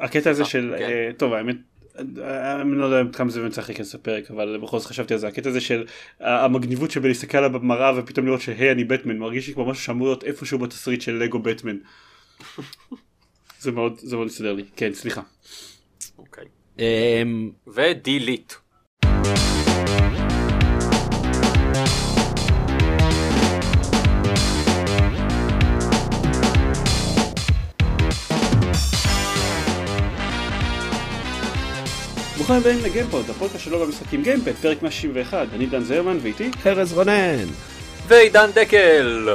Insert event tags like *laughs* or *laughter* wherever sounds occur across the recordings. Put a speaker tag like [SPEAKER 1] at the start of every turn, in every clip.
[SPEAKER 1] הקטע הזה
[SPEAKER 2] אה,
[SPEAKER 1] של,
[SPEAKER 2] כן.
[SPEAKER 1] אה, טוב האמת, אני לא יודע כמה זה באמת צריך להיכנס לפרק אבל בכל זאת חשבתי על זה הקטע הזה של המגניבות שבלהסתכל עליו במראה ופתאום לראות שהי אני בטמן מרגיש לי כמו משהו שאמור להיות איפשהו בתסריט של לגו בטמן. *laughs* זה מאוד זה מאוד מסתדר לי כן סליחה.
[SPEAKER 2] אוקיי.
[SPEAKER 3] אמ,
[SPEAKER 1] ברוכים הבאים לגיימפוד הפודקאסט שלו במשחקים גיימפד פרק 161 אני דן זרמן ואיתי.
[SPEAKER 3] ארז רונן.
[SPEAKER 2] ועידן דקל.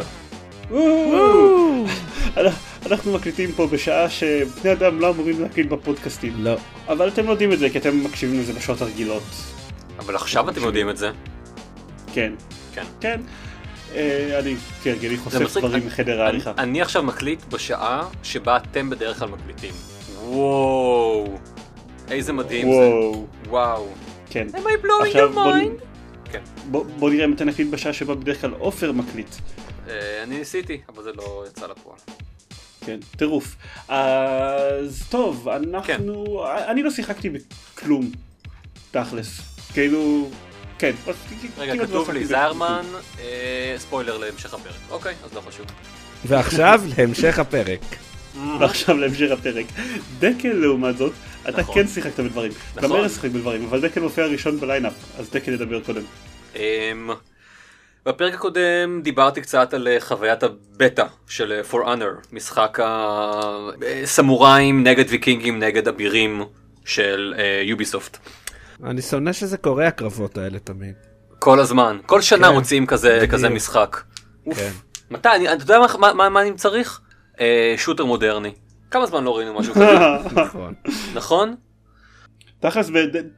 [SPEAKER 1] אנחנו מקליטים פה בשעה שבני אדם לא אמורים להקליט בפודקאסטים
[SPEAKER 3] לא.
[SPEAKER 1] אבל אתם לא יודעים את זה כי אתם מקשיבים לזה בשעות הרגילות.
[SPEAKER 2] אבל עכשיו אתם יודעים את זה.
[SPEAKER 1] כן.
[SPEAKER 2] כן.
[SPEAKER 1] כן. אה, אני כהרגלי
[SPEAKER 2] זה
[SPEAKER 1] חושף דברים
[SPEAKER 2] אני-
[SPEAKER 1] מחדר העריכה.
[SPEAKER 2] אני עכשיו מקליט בשעה שבה אתם בדרך כלל מקליטים. וואו. איזה מדהים זה.
[SPEAKER 1] וואו.
[SPEAKER 2] וואו.
[SPEAKER 1] כן.
[SPEAKER 2] am I blowing
[SPEAKER 1] עכשיו
[SPEAKER 2] your
[SPEAKER 1] בוא-
[SPEAKER 2] mind? כן.
[SPEAKER 1] בוא בוא נראה אם אתה נקליט בשעה שבה בדרך כלל עופר מקליט.
[SPEAKER 2] אה, אני ניסיתי, אבל זה לא יצא לפועל.
[SPEAKER 1] כן, טירוף. אז טוב,
[SPEAKER 2] כן.
[SPEAKER 1] אנחנו... אני לא שיחקתי בכלום, תכלס. כאילו... כן.
[SPEAKER 2] רגע,
[SPEAKER 1] לא
[SPEAKER 2] כתוב לי
[SPEAKER 1] שיחקתי
[SPEAKER 2] זיירמן, אה, ספוילר להמשך הפרק. אוקיי, אז לא חשוב.
[SPEAKER 3] ועכשיו להמשך הפרק.
[SPEAKER 1] ועכשיו להמשך הפרק. דקל לעומת זאת, אתה
[SPEAKER 2] נכון.
[SPEAKER 1] כן שיחקת בדברים. גם
[SPEAKER 2] נכון.
[SPEAKER 1] ארז שיחק בדברים, אבל דקל מופיע ראשון בליינאפ, אז דקל ידבר קודם.
[SPEAKER 2] אמ, בפרק הקודם דיברתי קצת על אה, חוויית הבטא של אה, For Honor, משחק הסמוראים נגד ויקינגים נגד אבירים של יוביסופט.
[SPEAKER 3] אני שונא שזה קורה הקרבות האלה תמיד.
[SPEAKER 2] כל הזמן, כל שנה
[SPEAKER 3] כן,
[SPEAKER 2] מוצאים כזה,
[SPEAKER 3] בדיוק.
[SPEAKER 2] כזה משחק. אוף.
[SPEAKER 3] כן.
[SPEAKER 2] מתי, אני, אתה יודע מה, מה, מה, מה אני צריך? אה, שוטר מודרני. כמה זמן לא ראינו משהו *laughs* כזה,
[SPEAKER 3] נכון.
[SPEAKER 2] נכון?
[SPEAKER 1] תכלס,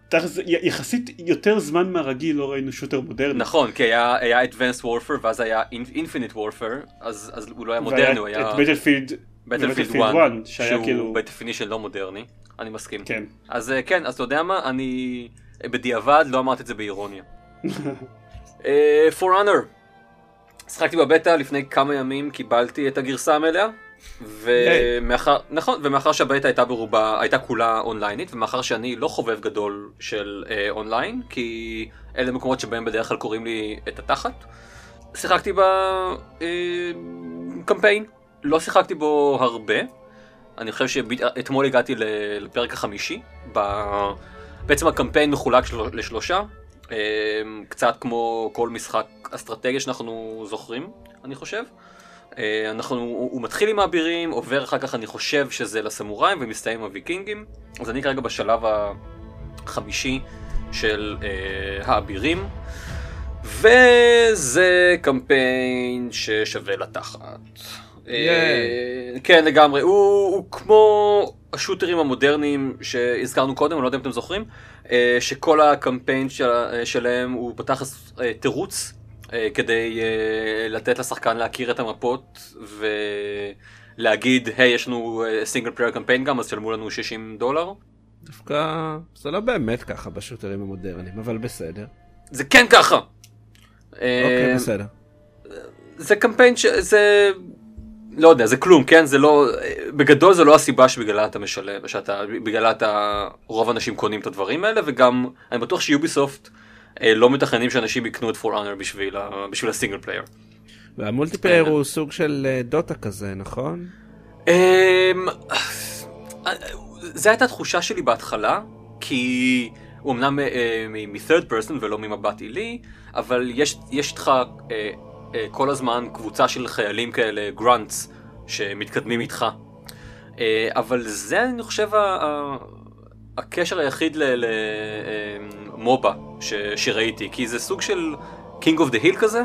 [SPEAKER 1] תכלס, יחסית יותר זמן מהרגיל לא ראינו שוטר מודרני.
[SPEAKER 2] נכון, כי היה, היה Advanced Warfare ואז היה Infinite Warfare, אז, אז הוא לא היה מודרני, הוא היה...
[SPEAKER 1] את Battlefield,
[SPEAKER 2] Battlefield
[SPEAKER 1] Battlefield
[SPEAKER 2] 1,
[SPEAKER 1] 1, שהיה
[SPEAKER 2] שהוא
[SPEAKER 1] כאילו-
[SPEAKER 2] ב definition לא מודרני, אני מסכים.
[SPEAKER 1] כן.
[SPEAKER 2] אז אה, כן, אז אתה יודע מה, אני אה, בדיעבד לא אמרתי את זה באירוניה. *laughs* אה, For Honor, שחקתי בבטא לפני כמה ימים, קיבלתי את הגרסה המלאה. ומאחר, נכון, ומאחר שהבטא הייתה ברובה, הייתה כולה אונליינית, ומאחר שאני לא חובב גדול של אה, אונליין, כי אלה מקומות שבהם בדרך כלל קוראים לי את התחת, שיחקתי בקמפיין, לא שיחקתי בו הרבה, אני חושב שאתמול הגעתי לפרק החמישי, ב- בעצם הקמפיין מחולק של... לשלושה, אה, קצת כמו כל משחק אסטרטגיה שאנחנו זוכרים, אני חושב. אה, אנחנו, הוא הוא מתחיל עם האבירים, עובר אחר כך אני חושב שזה לסמוראים ומסתיים עם הוויקינגים, אז אני כרגע בשלב החמישי של אה, האבירים, וזה קמפיין ששווה לתחת. אה, כן לגמרי, הוא, הוא כמו השוטרים המודרניים שהזכרנו קודם, אני לא יודע אם אתם זוכרים, אה, שכל הקמפיין של, אה, שלהם הוא בתכלס אה, תירוץ אה, כדי אה, לתת לשחקן להכיר את המפות ולהגיד, היי יש לנו single player campaign גם, אז תשלמו לנו 60 דולר.
[SPEAKER 3] דווקא זה לא באמת ככה בשוטרים המודרניים, אבל בסדר.
[SPEAKER 2] זה כן ככה!
[SPEAKER 3] אוקיי,
[SPEAKER 2] אה,
[SPEAKER 3] בסדר.
[SPEAKER 2] זה קמפיין שזה לא יודע זה כלום כן זה לא בגדול זה לא הסיבה שבגללה אתה משלם שאתה בגללה אתה רוב האנשים קונים את הדברים האלה וגם אני בטוח ש Ubisoft אה, לא מתכננים שאנשים יקנו את For Honor בשביל, בשביל ה single player. וה
[SPEAKER 3] multiplayer הוא סוג של אה, דוטה כזה, נכון?
[SPEAKER 2] אמ, זה הייתה תחושה שלי בהתחלה כי הוא אמנם אה, מ-third person ולא ממבט עילי אבל יש יש איתך אה, אה, כל הזמן קבוצה של חיילים כאלה גראנטס שמתקדמים איתך אה, אבל זה אני חושב הקשר היחיד למובה שראיתי כי זה סוג של King of the Hill כזה.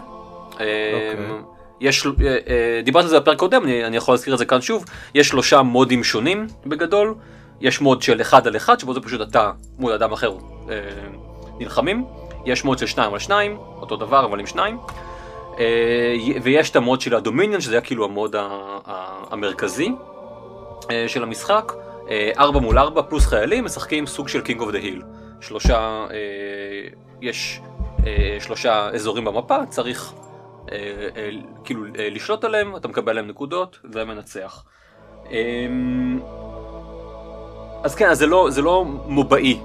[SPEAKER 3] אוקיי.
[SPEAKER 2] אמ, יש, אה, אה, דיברתי על זה בפרק קודם, אני, אני יכול להזכיר את זה כאן שוב, יש שלושה מודים שונים בגדול, יש מוד של אחד על אחד, שבו זה פשוט אתה מול אדם אחר אה, נלחמים, יש מוד של שניים על שניים, אותו דבר אבל עם שניים, ויש את המוד של הדומיניון, שזה היה כאילו המוד המרכזי של המשחק, ארבע מול ארבע פלוס חיילים, משחקים סוג של King of the Hill, שלושה, אה, יש אה, שלושה אזורים במפה, צריך אה, אה, כאילו אה, לשלוט עליהם, אתה מקבל עליהם נקודות ומנצח. אמ, אז כן, זה לא, זה לא מובעי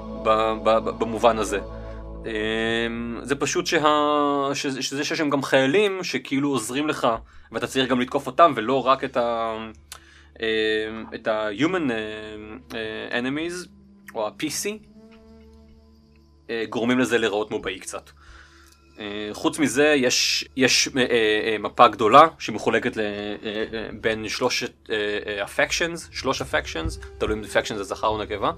[SPEAKER 2] במובן הזה. אמ, זה פשוט שה... שזה שיש שם גם חיילים שכאילו עוזרים לך ואתה צריך גם לתקוף אותם ולא רק את ה... אמ, את ה-human אה, אה, enemies או ה-PC אה, גורמים לזה להיראות MOBA י קצת. אה, חוץ מזה יש, יש מפה גדולה שמחולקת בין שלושת ה factions, שלוש ה factions, תלוי אם זה faction זה זכר או נקבה.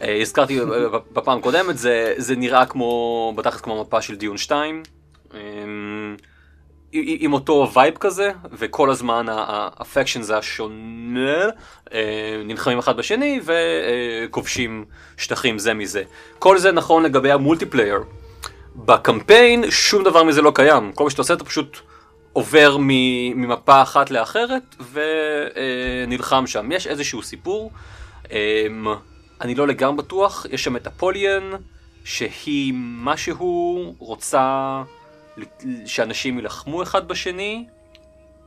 [SPEAKER 2] הזכרתי *laughs* בפעם הקודמת, זה, זה נראה כמו, בתכלס כמו מפה של Dune 2. אה, עם אותו vibe כזה, וכל הזמן ה factions השונה אה, נלחמים אחד בשני וכובשים שטחים זה מזה. כל זה נכון לגבי המולטיפלייר. בקמפיין שום דבר מזה לא קיים, כל מה שאתה עושה אתה פשוט עובר ממפה אחת לאחרת ונלחם שם. יש איזשהו סיפור, אמ, אני לא לגמרי בטוח, יש שם את הפוליאן, שהיא משהו רוצה שאנשים יילחמו אחד בשני,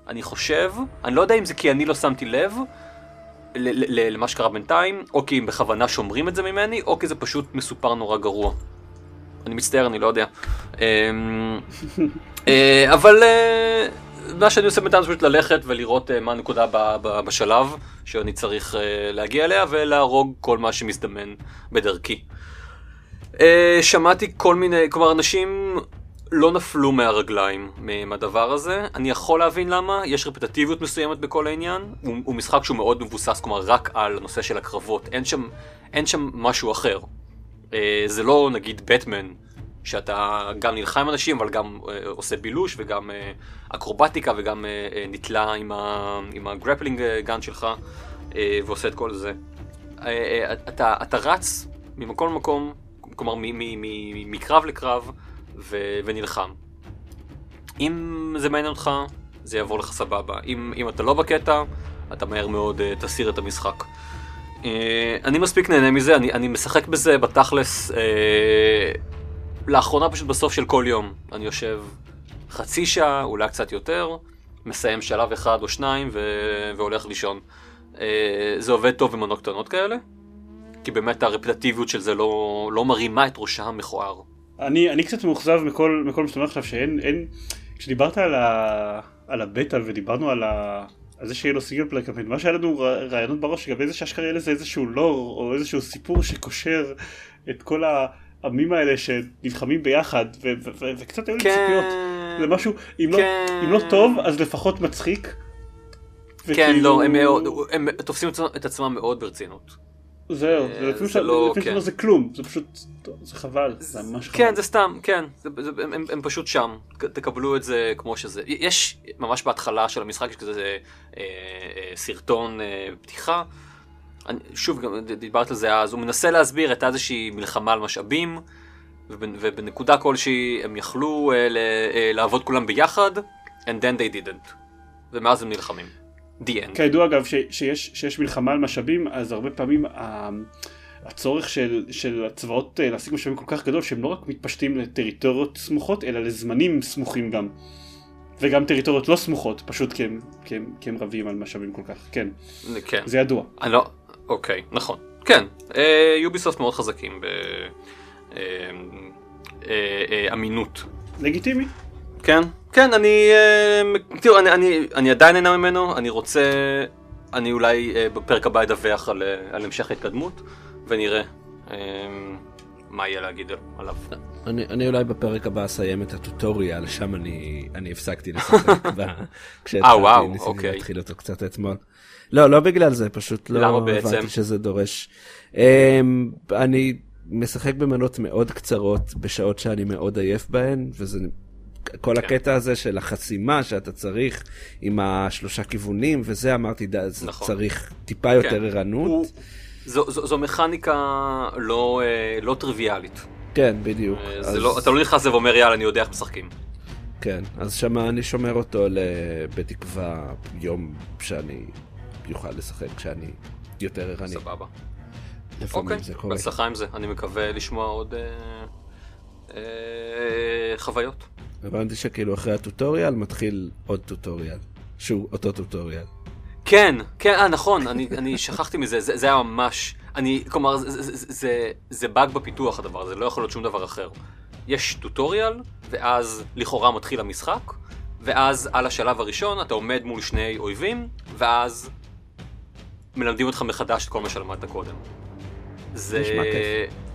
[SPEAKER 2] אני חושב, אני לא יודע אם זה כי אני לא שמתי לב למה שקרה בינתיים, או כי הם בכוונה שומרים את זה ממני, או כי זה פשוט מסופר נורא גרוע. אני מצטער, אני לא יודע. אמ, אה, אבל אה, מה שאני עושה בינתיים זה פשוט ללכת ולראות אה, מה הנקודה בשלב שאני צריך להגיע אליה ולהרוג כל מה שמזדמן בדרכי. שמעתי כל מיני, כלומר אנשים לא נפלו מהרגליים מהדבר הזה, אני יכול להבין למה, יש רפטטיביות מסוימת בכל העניין, הוא, הוא משחק שהוא מאוד מבוסס, כלומר רק על הנושא של הקרבות, אין שם, אין שם משהו אחר. אה, זה לא נגיד בטמן, שאתה גם נלחם עם אנשים, אבל גם אה, עושה בילוש וגם אה, אקרובטיקה וגם נתלה עם, ה, עם הגרפלינג גן שלך ועושה את כל זה. אתה, אתה רץ ממקום למקום, כלומר מקרב לקרב ו, ונלחם. אם זה מעניין אותך, זה יעבור לך סבבה. אם, אם אתה לא בקטע, אתה מהר מאוד תסיר את המשחק. אה, אני מספיק נהנה מזה, אני, אני משחק בזה בתכלס אה, לאחרונה פשוט בסוף של כל יום. אני יושב חצי שעה, אולי קצת יותר, מסיים שלב אחד או שניים ו... והולך לישון. אה, זה עובד טוב עם מנות קטנות כאלה, כי באמת הרפטטיביות של זה לא, לא מרימה את ראשה המכוער.
[SPEAKER 1] אני, אני קצת מאוכזב מכל, מכל מה שאתה אומר עכשיו, שאין, אין, כשדיברת על, ה, על הבטא ודיברנו על ה... על זה שיהיה לו single player campaign, מה שהיה לנו רעיונות בראש לגבי זה שאשכרה יהיה לזה איזשהו לור או איזשהו סיפור שקושר את כל העמים האלה שנלחמים ביחד וקצת היו לי
[SPEAKER 2] כן.
[SPEAKER 1] ציפיות זה משהו אם, לא,
[SPEAKER 2] כן.
[SPEAKER 1] אם לא טוב אז לפחות מצחיק.
[SPEAKER 2] כן לא הם, מאוד, הם תופסים את עצמם מאוד ברצינות.
[SPEAKER 1] זהו,
[SPEAKER 2] אה,
[SPEAKER 1] זה לפעמים
[SPEAKER 2] זה לא,
[SPEAKER 1] כן. זה כלום, זה פשוט, זה חבל, זה ממש חבל.
[SPEAKER 2] כן, זה סתם, כן, זה, זה, הם, הם, הם פשוט שם, תקבלו את זה כמו שזה. יש ממש בהתחלה של המשחק, יש כזה אה, אה, סרטון אה, פתיחה. אני, שוב, גם דיברת על זה אז, הוא מנסה להסביר את איזושהי מלחמה על משאבים, ובנקודה כלשהי הם יכלו אה, ל, אה, לעבוד כולם ביחד, and then they didn't. ומאז הם נלחמים. The end.
[SPEAKER 1] כידוע אגב ש, שיש, שיש מלחמה על משאבים אז הרבה פעמים ה, הצורך של, של הצבאות אה, להשיג משאבים כל כך גדול שהם לא רק מתפשטים לטריטוריות סמוכות אלא לזמנים סמוכים גם. וגם טריטוריות לא סמוכות פשוט כי הם, כי הם, כי הם רבים על משאבים כל כך כן.
[SPEAKER 2] כן.
[SPEAKER 1] זה ידוע.
[SPEAKER 2] אני לא, אוקיי נכון. כן. אה, יוביסופט מאוד חזקים באמינות.
[SPEAKER 1] לגיטימי.
[SPEAKER 2] כן, כן, אני, אה, תראו, אני, אני, אני עדיין נהנה ממנו, אני רוצה, אני אולי אה, בפרק הבא אדווח על, אה, על המשך ההתקדמות, ונראה מה יהיה להגיד עליו.
[SPEAKER 3] אני, אני אולי בפרק הבא אסיים את הטוטוריאל, שם אני, אני הפסקתי לשחק, *laughs*
[SPEAKER 2] כשהתחלתי,
[SPEAKER 3] ניסיתי
[SPEAKER 2] אוקיי.
[SPEAKER 3] להתחיל אותו קצת אתמול. לא, לא בגלל זה, פשוט לא? הבנתי שזה דורש. Um, אני משחק במנות מאוד קצרות, בשעות שאני מאוד עייף בהן, וזה כל
[SPEAKER 2] כן.
[SPEAKER 3] הקטע הזה של החסימה שאתה צריך עם השלושה כיוונים וזה אמרתי ד...
[SPEAKER 2] נכון.
[SPEAKER 3] צריך טיפה יותר
[SPEAKER 2] כן.
[SPEAKER 3] ערנות.
[SPEAKER 2] הוא, זו, זו, זו מכניקה לא, אה, לא טריוויאלית.
[SPEAKER 3] כן בדיוק.
[SPEAKER 2] אה, זה לא, אתה לא נכנס לזה ואומר יאללה אני יודע איך משחקים.
[SPEAKER 3] כן אז שמה אני שומר אותו. בתקווה יום שאני יוכל לשחק כשאני יותר ערני.
[SPEAKER 2] סבבה. אוקיי,
[SPEAKER 3] זה קורה.
[SPEAKER 2] בהצלחה עם זה. אני מקווה לשמוע עוד אה, אה, חוויות.
[SPEAKER 3] הבנתי שכאילו אחרי הטוטוריאל מתחיל עוד טוטוריאל. שהוא אותו טוטוריאל.
[SPEAKER 2] כן, כן, אה, נכון, אני, אני שכחתי מזה, זה, זה היה ממש... אני, כלומר, זה, זה, זה, זה, זה באג בפיתוח הדבר הזה, לא יכול להיות שום דבר אחר. יש טוטוריאל, ואז לכאורה מתחיל המשחק, ואז על השלב הראשון אתה עומד מול שני אויבים, ואז מלמדים אותך מחדש את כל מה שלמדת קודם. זה...
[SPEAKER 3] נשמע כיף.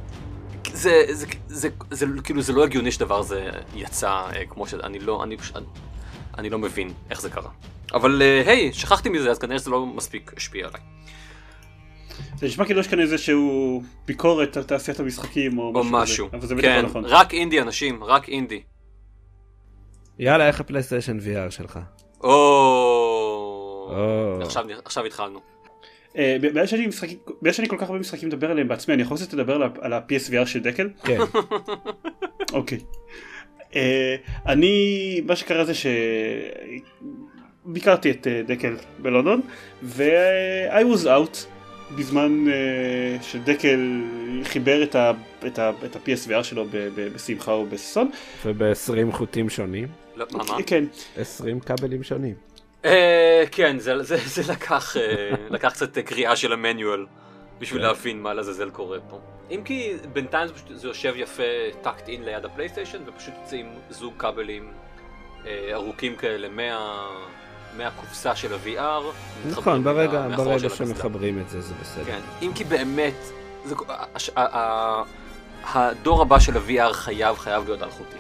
[SPEAKER 2] זה, זה, זה, זה, זה, כאילו, זה לא הגיוני שדבר הזה יצא אה, כמו ש... אני לא, אני פשוט... אני, אני לא מבין איך זה קרה. אבל אה, היי, שכחתי מזה, אז כנראה שזה לא מספיק השפיע עליי.
[SPEAKER 1] זה נשמע כאילו יש כאן איזשהו ביקורת על תעשיית המשחקים או
[SPEAKER 2] או
[SPEAKER 1] משהו
[SPEAKER 2] משהו.
[SPEAKER 1] כזה, אבל זה בטח
[SPEAKER 2] כן,
[SPEAKER 1] לא נכון.
[SPEAKER 2] רק אינדי אנשים, רק אינדי.
[SPEAKER 3] יאללה, איך הפלייסטיישן VR שלך?
[SPEAKER 2] או...
[SPEAKER 3] או.
[SPEAKER 2] עכשיו עכשיו התחלנו.
[SPEAKER 1] אה, בגלל שאני כל כך הרבה משחקים לדבר עליהם בעצמי אני יכול קצת לדבר על ה-PSVR של דקל?
[SPEAKER 3] כן. *laughs*
[SPEAKER 1] אוקיי. אה, אני, מה שקרה זה שביקרתי את אה, דקל בלונדון ו-I was out בזמן שדקל חיבר את ה- את ה- את ה-PSVR שלו ב- ב- בשמחה ובששון.
[SPEAKER 3] וב-20 חוטים שונים,
[SPEAKER 2] לא, מה?
[SPEAKER 1] כן,
[SPEAKER 3] 20 כבלים שונים.
[SPEAKER 2] אה, כן, זה, זה, זה לקח, אה, לקח קצת קריאה של ה manual בשביל
[SPEAKER 3] כן.
[SPEAKER 2] להבין מה לעזאזל קורה פה. אם כי בינתיים זה, פשוט, זה יושב יפה tucked in ליד הפלייסטיישן ופשוט יוצאים זוג כבלים אה, ארוכים כאלה מה, מהקופסה של ה-VR.
[SPEAKER 3] נכון, ברגע ברגע. שמחברים את זה, זה בסדר.
[SPEAKER 2] כן, אם כי באמת, זה, הש, ה, ה, הדור הבא של ה-VR חייב חייב להיות אלחוטי.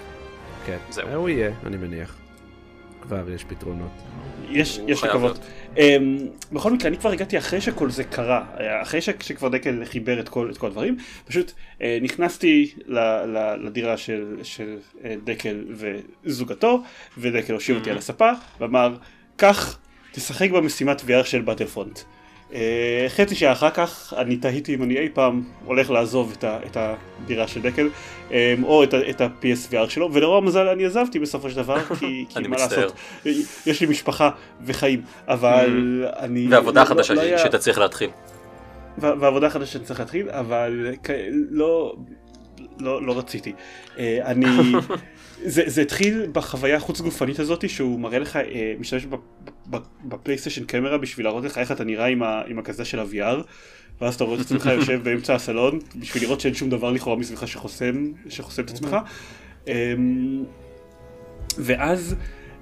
[SPEAKER 3] כן.
[SPEAKER 2] זהו.
[SPEAKER 3] הוא יהיה, אני מניח. כבר יש פתרונות.
[SPEAKER 1] יש, יש לקוות. Um, בכל מקרה אני כבר הגעתי אחרי שכל זה קרה, אה, אחרי ש- שכבר דקל חיבר את כל, את כל הדברים, פשוט uh, נכנסתי ל, ל, לדירה של, של uh, דקל וזוגתו, ודקל הושיב אותי
[SPEAKER 2] Mhm.
[SPEAKER 1] על הספה, ואמר, קח, תשחק במשימת VR של באטלפרונט. Uh, חצי שעה אחר כך אני תהיתי אם אני אי פעם הולך לעזוב את, ה, את הדירה של דקל um, או את, את ה-PSVR שלו ולרוע המזל אני עזבתי בסופו של דבר כי, *laughs* כי מה
[SPEAKER 2] מצטער.
[SPEAKER 1] לעשות יש לי משפחה וחיים אבל אני
[SPEAKER 2] ועבודה
[SPEAKER 1] לא-
[SPEAKER 2] חדשה
[SPEAKER 1] לא היה-
[SPEAKER 2] שאתה צריך להתחיל.
[SPEAKER 1] ו- ועבודה חדשה שאני צריך להתחיל אבל לא לא לא רציתי. אה, אני *laughs* זה, זה התחיל בחוויה החוץ גופנית הזאת שהוא מראה לך אה, משתמש בפלייסטיישן קמרה בשביל להראות לך איך אתה נראה עם, ה- עם הקסדה של ה-VR ואז אתה רואה את עצמך *laughs* יושב באמצע הסלון בשביל לראות שאין שום דבר לכאורה מסביבך שחוסם שחוסם את עצמך. אמ, ואז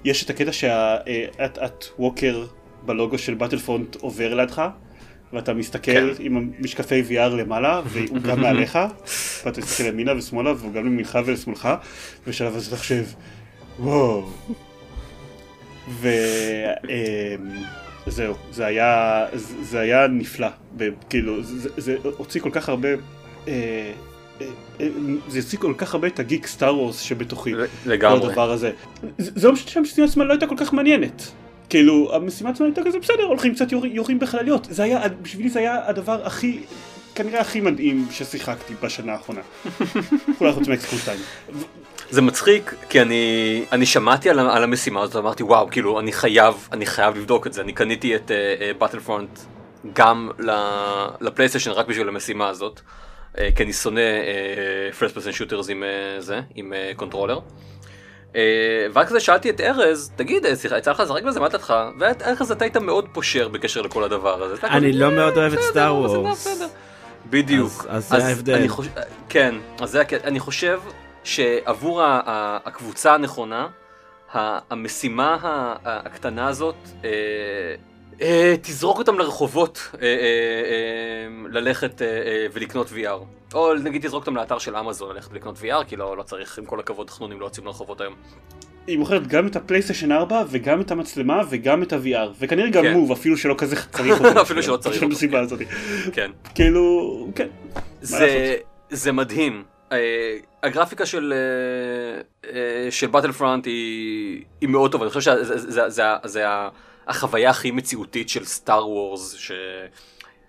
[SPEAKER 1] יש את הקטע שאת את ווקר בלוגו של באטלפרונט עובר לידך ואתה מסתכל
[SPEAKER 2] כן.
[SPEAKER 1] עם המשקפי VR למעלה והוא גם מעליך ואתה מסתכל ימינה ושמאלה והוא גם לימינך ולשמאלך ובשלב הזה אתה חושב וואו וזהו זה היה זה היה נפלא כאילו זה, זה הוציא כל כך הרבה אה, אה, זה הוציא כל כך הרבה את הגיק סטאר וורס שבתוכי.
[SPEAKER 2] לגמרי.
[SPEAKER 1] הדבר הזה. זה לא שהמשימה עצמה לא הייתה כל כך מעניינת. כאילו, המשימה עצמה הייתה כזה בסדר, הולכים קצת יורים, יורים בחלליות. זה היה, בשבילי זה היה הדבר הכי, כנראה הכי מדהים ששיחקתי בשנה האחרונה. *laughs* אולי חוץ מאקסקול 2.
[SPEAKER 2] זה מצחיק כי אני אני שמעתי על, על המשימה הזאת ואמרתי וואו כאילו אני חייב אני חייב לבדוק את זה אני קניתי את Battlefront גם ל- לפלייסטיישן רק בשביל המשימה הזאת אה, כי אני שונא first person shooters עם אה, זה עם controller. אה, ורק כזה שאלתי את ארז תגיד אה, יצא לך לשחק בזה מה דעתך ואת ארז אתה היית מאוד פושר בקשר לכל הדבר הזה.
[SPEAKER 3] אני לא
[SPEAKER 2] "אה,
[SPEAKER 3] מאוד אוהב את
[SPEAKER 2] Star
[SPEAKER 3] Wars.
[SPEAKER 2] בסדר." בדיוק.
[SPEAKER 3] אז- זה ההבדל.
[SPEAKER 2] כן, אז זה. אני חושב שעבור הקבוצה הנכונה, המשימה הקטנה הזאת, אה, אה, תזרוק אותם לרחובות אה, אה, אה, ללכת אה, אה, ולקנות VR. או נגיד תזרוק אותם לאתר של אמזון ללכת ולקנות VR, כי לא, לא צריך, עם כל הכבוד, חנונים לא יוצאים לרחובות היום.
[SPEAKER 1] היא מוכרת גם את הפלייסטיישן 4 וגם את המצלמה וגם את ה-VR וכנראה גם
[SPEAKER 2] כן.
[SPEAKER 1] מוב אפילו שלא כזה צריך אותו. *laughs*
[SPEAKER 2] אפילו שלא צריך אותו, כן.
[SPEAKER 1] הזאת.
[SPEAKER 2] כן.
[SPEAKER 1] כאילו, כן.
[SPEAKER 2] זה, זה מדהים. אה, הגרפיקה של, אה, אה, של Battlefront היא, היא מאוד טובה, אני חושב שזה החוויה הכי מציאותית של Star Wars ש,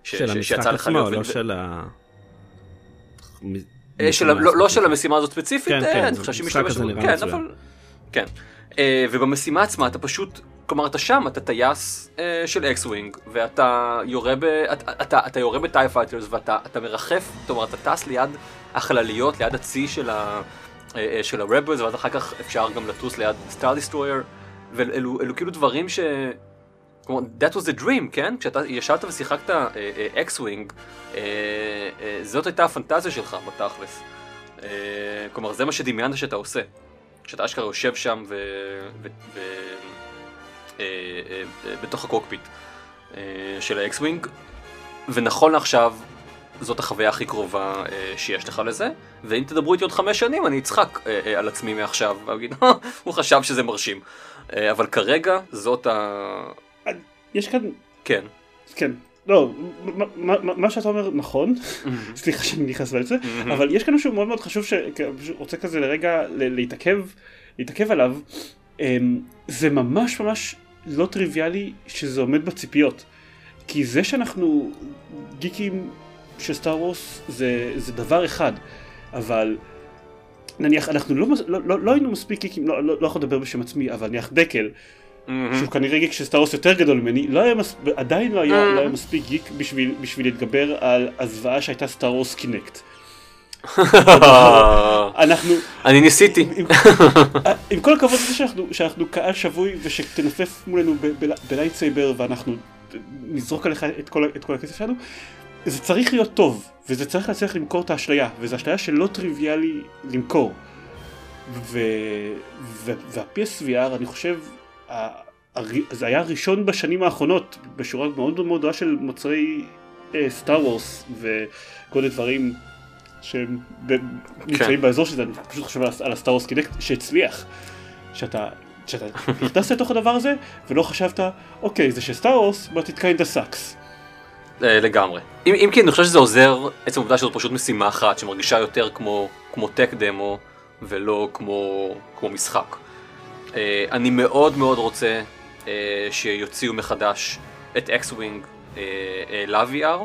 [SPEAKER 2] ש,
[SPEAKER 3] של
[SPEAKER 2] ש-
[SPEAKER 3] המשחק עצמו. לא
[SPEAKER 2] ו-
[SPEAKER 3] של ה...
[SPEAKER 2] אה, של, לא, לא של המשימה הזאת ספציפית,
[SPEAKER 3] כן,
[SPEAKER 2] אה,
[SPEAKER 3] כן,
[SPEAKER 2] אני חושב שהיא משתמשת, כן. אבל, כן. אה, ובמשימה עצמה אתה פשוט, כלומר אתה שם, אתה טייס של X-Wing, ואתה יורה ב... אתה, אתה, אתה יורה ב TIE fighters ואתה אתה מרחף, כלומר אתה טס ליד החלליות, ליד הצי של, ה, של ה Rebels, ואז אחר כך אפשר גם לטוס ליד Star Destroyer, ואלו אלו כאילו דברים ש... כלומר, that was the dream, כן? כשאתה ישבת ושיחקת X-Wing, זאת הייתה הפנטזיה שלך בתכלס. אה, כלומר, זה מה שדמיינת שאתה עושה. כשאתה אשכרה יושב שם ו... ו... ו... אה, אה, בתוך הקוקפיט של ה X-Wing, ונכון לעכשיו, זאת החוויה הכי קרובה שיש לך לזה, ואם תדברו איתי עוד חמש שנים אני אצחק על עצמי מעכשיו, ואגיד, "אה, הוא חשב שזה מרשים. אה, אבל כרגע זאת ה...
[SPEAKER 1] יש כאן,
[SPEAKER 2] כן.
[SPEAKER 1] כן, לא, מה- שאתה אומר נכון, *laughs* סליחה שאני נכנס לזה, *laughs* אבל יש כאן משהו מאוד מאוד חשוב שרוצה כזה לרגע להתעכב, להתעכב עליו, אמ, זה ממש ממש לא טריוויאלי שזה עומד בציפיות, כי זה שאנחנו גיקים של Star Wars זה דבר אחד, אבל נניח אנחנו לא, לא, לא, לא היינו מספיק גיקים, לא, לא, לא יכול לדבר בשם עצמי, אבל נניח דקל, שהוא כנראה גיק של Star Wars יותר גדול ממני, לא היה מס... עדיין לא היה, לא היה מספיק גיק בשביל, בשביל להתגבר על הזוועה שהייתה Star Wars Kinect. *laughs* אנחנו,
[SPEAKER 2] אני ניסיתי.
[SPEAKER 1] עם, עם כל הכבוד לזה שאנחנו, שאנחנו קהל שבוי ושתנפף מולנו ב lightsaber ואנחנו נזרוק עליך את כל, את כל הכסף שלנו, זה צריך להיות טוב, וזה צריך להצליח למכור את האשליה, וזו אשליה שלא טריוויאלי למכור. ו... ו... וה-PSVR, אני חושב, ה... זה היה הראשון בשנים האחרונות, בשורה מאוד מאוד גדולה של מוצרי Star Wars וכל מיני דברים שהם ב... נמצאים באזור שזה, אני פשוט חושב על, ה Star Wars Kinect שהצליח. שאתה, שאתה נכנסת לתוך הדבר הזה ולא חשבת, אוקיי, זה של Star Wars, but it kinda sucks.
[SPEAKER 2] אה, לגמרי. אם, אם כי אני חושב שזה עוזר, עצם העובדה שזאת פשוט משימה אחת שמרגישה יותר כמו, כמו tech demo ולא כמו, כמו משחק. אה, אני מאוד מאוד רוצה אה, שיוציאו מחדש את X-Wing ל-VR.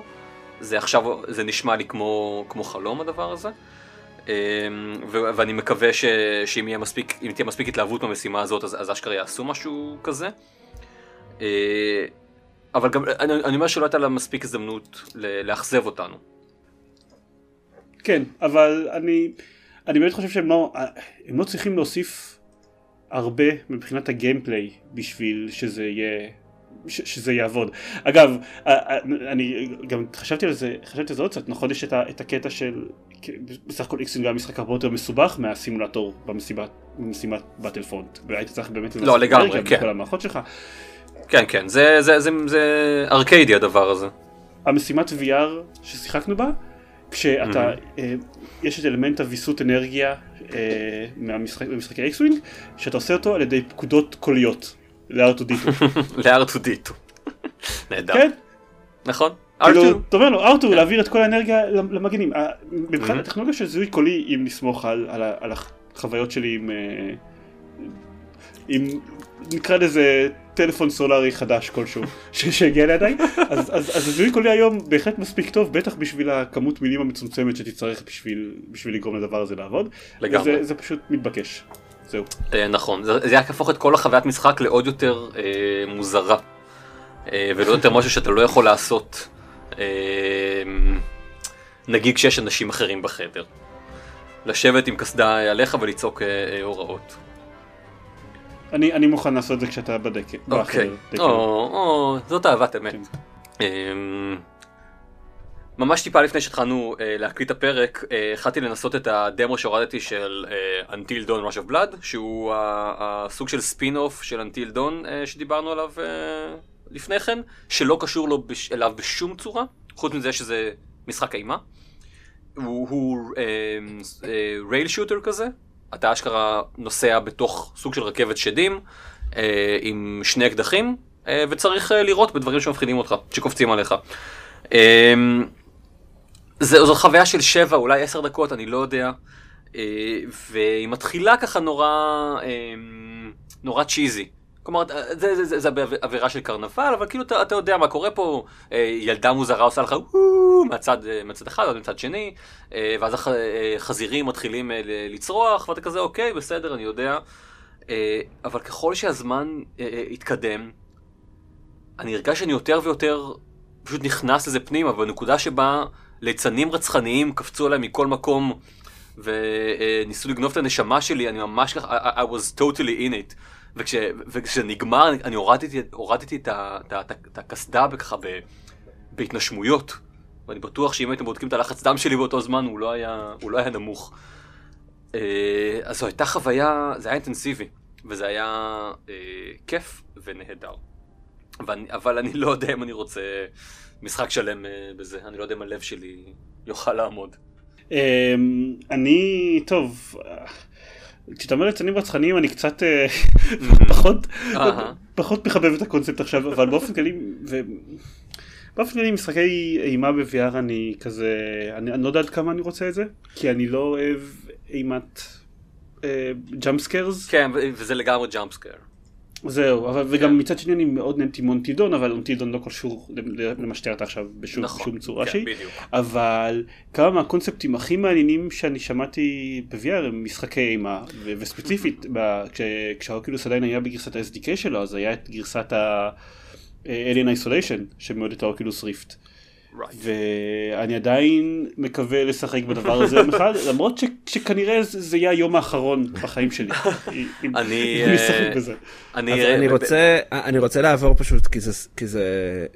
[SPEAKER 2] זה עכשיו, זה נשמע לי כמו, כמו חלום הדבר הזה. ו- ואני מקווה ש, שאם יהיה מספיק, תהיה מספיק התלהבות במשימה הזאת אז, אז אשכרה יעשו משהו כזה. אבל גם, אני, אני אומר שלא הייתה לה מספיק הזדמנות לאכזב אותנו.
[SPEAKER 1] כן, אבל אני, אני באמת חושב שהם לא, הם לא צריכים להוסיף הרבה מבחינת הגיימפליי בשביל שזה יהיה, ש, שזה יעבוד. אגב, אני גם חשבתי על זה, חשבתי על זה עוד קצת, נכון יש את, ה, את הקטע של, בסך הכל X-Wing היה משחק הרבה יותר מסובך מהסימולטור במסיבת, במשימת Battlefront, והיית צריך באמת
[SPEAKER 2] לא, לגמרי, כן.
[SPEAKER 1] בכל המערכות שלך.
[SPEAKER 2] כן, כן, זה, זה, זה, זה ארקיידי הדבר הזה.
[SPEAKER 1] המשימת VR ששיחקנו בה, כשאתה, אה, יש את אלמנט הוויסות אנרגיה אה, מהמשחק, במשחקי X-Wing, שאתה עושה אותו על ידי פקודות קוליות, ל-R2D2. *laughs*
[SPEAKER 2] ל-R2D2. נהדר.
[SPEAKER 1] כן?
[SPEAKER 2] נכון?
[SPEAKER 1] כאילו,
[SPEAKER 2] R2.
[SPEAKER 1] אתה אומר לו, ארתור, להעביר את כל האנרגיה למגנים. אה, מבחינת הטכנולוגיה של זיהוי קולי, אם נסמוך על- על על החוויות שלי עם... אה, עם נקרא לזה טלפון סולארי חדש כלשהו *laughs* שהגיע לידיי אז, אז, אז הזיהוי קולי היום בהחלט מספיק טוב בטח בשביל הכמות מילים המצומצמת שתצטרך בשביל, בשביל לגרום לדבר הזה לעבוד.
[SPEAKER 2] לגמרי.
[SPEAKER 1] וזה, זה פשוט מתבקש. זהו.
[SPEAKER 2] אה, נכון, זה זה רק יהפוך את כל החוויית משחק לעוד יותר אה, מוזרה. אה, ולא יותר *laughs* משהו שאתה לא יכול לעשות, אה, נגיד כשיש אנשים אחרים בחדר. לשבת עם קסדה עליך ולצעוק אה, אה, הוראות.
[SPEAKER 1] אני, אני מוכן לעשות את זה כשאתה בדקת.
[SPEAKER 2] אוקיי,
[SPEAKER 1] בחדר,
[SPEAKER 2] או, או, זאת אהבת אמת.
[SPEAKER 1] כן.
[SPEAKER 2] אמ, ממש טיפה לפני שהתחלנו אה, להקליט את הפרק, אה, התחלתי לנסות את הדמו שהורדתי של אה, Until Dawn Rush of Blood, שהוא הסוג של ספין אוף של Until Dawn אה, שדיברנו עליו אה, לפני כן, שלא קשור לו בש, אליו בשום צורה, חוץ מזה שזה משחק אימה. הוא, הוא רייל שוטר כזה, אתה אשכרה נוסע בתוך סוג של רכבת שדים אה, עם שני אקדחים אה, וצריך אה, לירות בדברים שמפחידים אותך, שקופצים עליך. אה, זה, זו חוויה של שבע, אולי עשר דקות, אני לא יודע. אה, והיא מתחילה ככה נורא, אה, נורא צ'יזי. כלומר, זה, זה, זה, זה עבירה של קרנבל, אבל כאילו אתה, אתה יודע מה קורה פה, אה, ילדה מוזרה עושה לך וואו מהצד, אה, מהצד אחד או מצד שני, אה, ואז הח- אה, חזירים מתחילים אה, לצרוח, ואתה כזה אוקיי, בסדר, אני יודע. אה, אבל ככל שהזמן אה, אה, התקדם, אני הרגש שאני יותר ויותר פשוט נכנס לזה פנימה, בנקודה שבה ליצנים רצחניים קפצו עליי מכל מקום וניסו לגנוב את הנשמה שלי, אני ממש ככה, I was totally in it. וכש, וכשנגמר אני הורדתי, הורדתי את הקסדה ככה בהתנשמויות. ואני בטוח שאם הייתם בודקים את הלחץ דם שלי באותו זמן הוא לא היה, הוא לא היה נמוך. אה, אז זו הייתה חוויה, זה היה אינטנסיבי, וזה היה אה, כיף ונהדר. ואני, אבל אני לא יודע אם אני רוצה משחק שלם אה, בזה, אני לא יודע אם הלב שלי יוכל לעמוד.
[SPEAKER 1] אמ, אני, טוב, כשאתה אומר ליצנים רצחניים אני קצת אה, פחות,
[SPEAKER 2] אהה.
[SPEAKER 1] פחות מחבב את הקונספט עכשיו, אבל באופן כללי. באופן כללי משחקי אימה ב-VR אני כזה, אני, אני לא יודע עד כמה אני רוצה את זה, כי אני לא אוהב אימת jump scares.
[SPEAKER 2] כן, וזה לגמרי jump scare.
[SPEAKER 1] זהו, אבל
[SPEAKER 2] כן.
[SPEAKER 1] וגם מצד שני אני מאוד נהניתי מ Until Dawn, אבל מונטידון לא קשור למה שתיארת עכשיו בשום,
[SPEAKER 2] נכון,
[SPEAKER 1] בשום צורה
[SPEAKER 2] כן,
[SPEAKER 1] שהיא.
[SPEAKER 2] בדיוק.
[SPEAKER 1] אבל כמה מהקונספטים הכי מעניינים שאני שמעתי ב-VR הם משחקי אימה, ו- וספציפית *laughs* כש- כשה Oculus עדיין היה בגרסת ה-SDK שלו, אז היה את גרסת ה-Alien Isolation שמאוד את האוקילוס ריפט.
[SPEAKER 2] Right.
[SPEAKER 1] ואני עדיין מקווה לשחק בדבר הזה יום אחד, *laughs* למרות ש- שכנראה זה זה יהיה היום האחרון בחיים שלי. *laughs* אם-
[SPEAKER 2] אני,
[SPEAKER 1] אם
[SPEAKER 2] אה,
[SPEAKER 1] בזה.
[SPEAKER 2] אני,
[SPEAKER 3] אז
[SPEAKER 2] אראה-
[SPEAKER 3] אני רוצה, אני רוצה לעבור פשוט כי זה, כי זה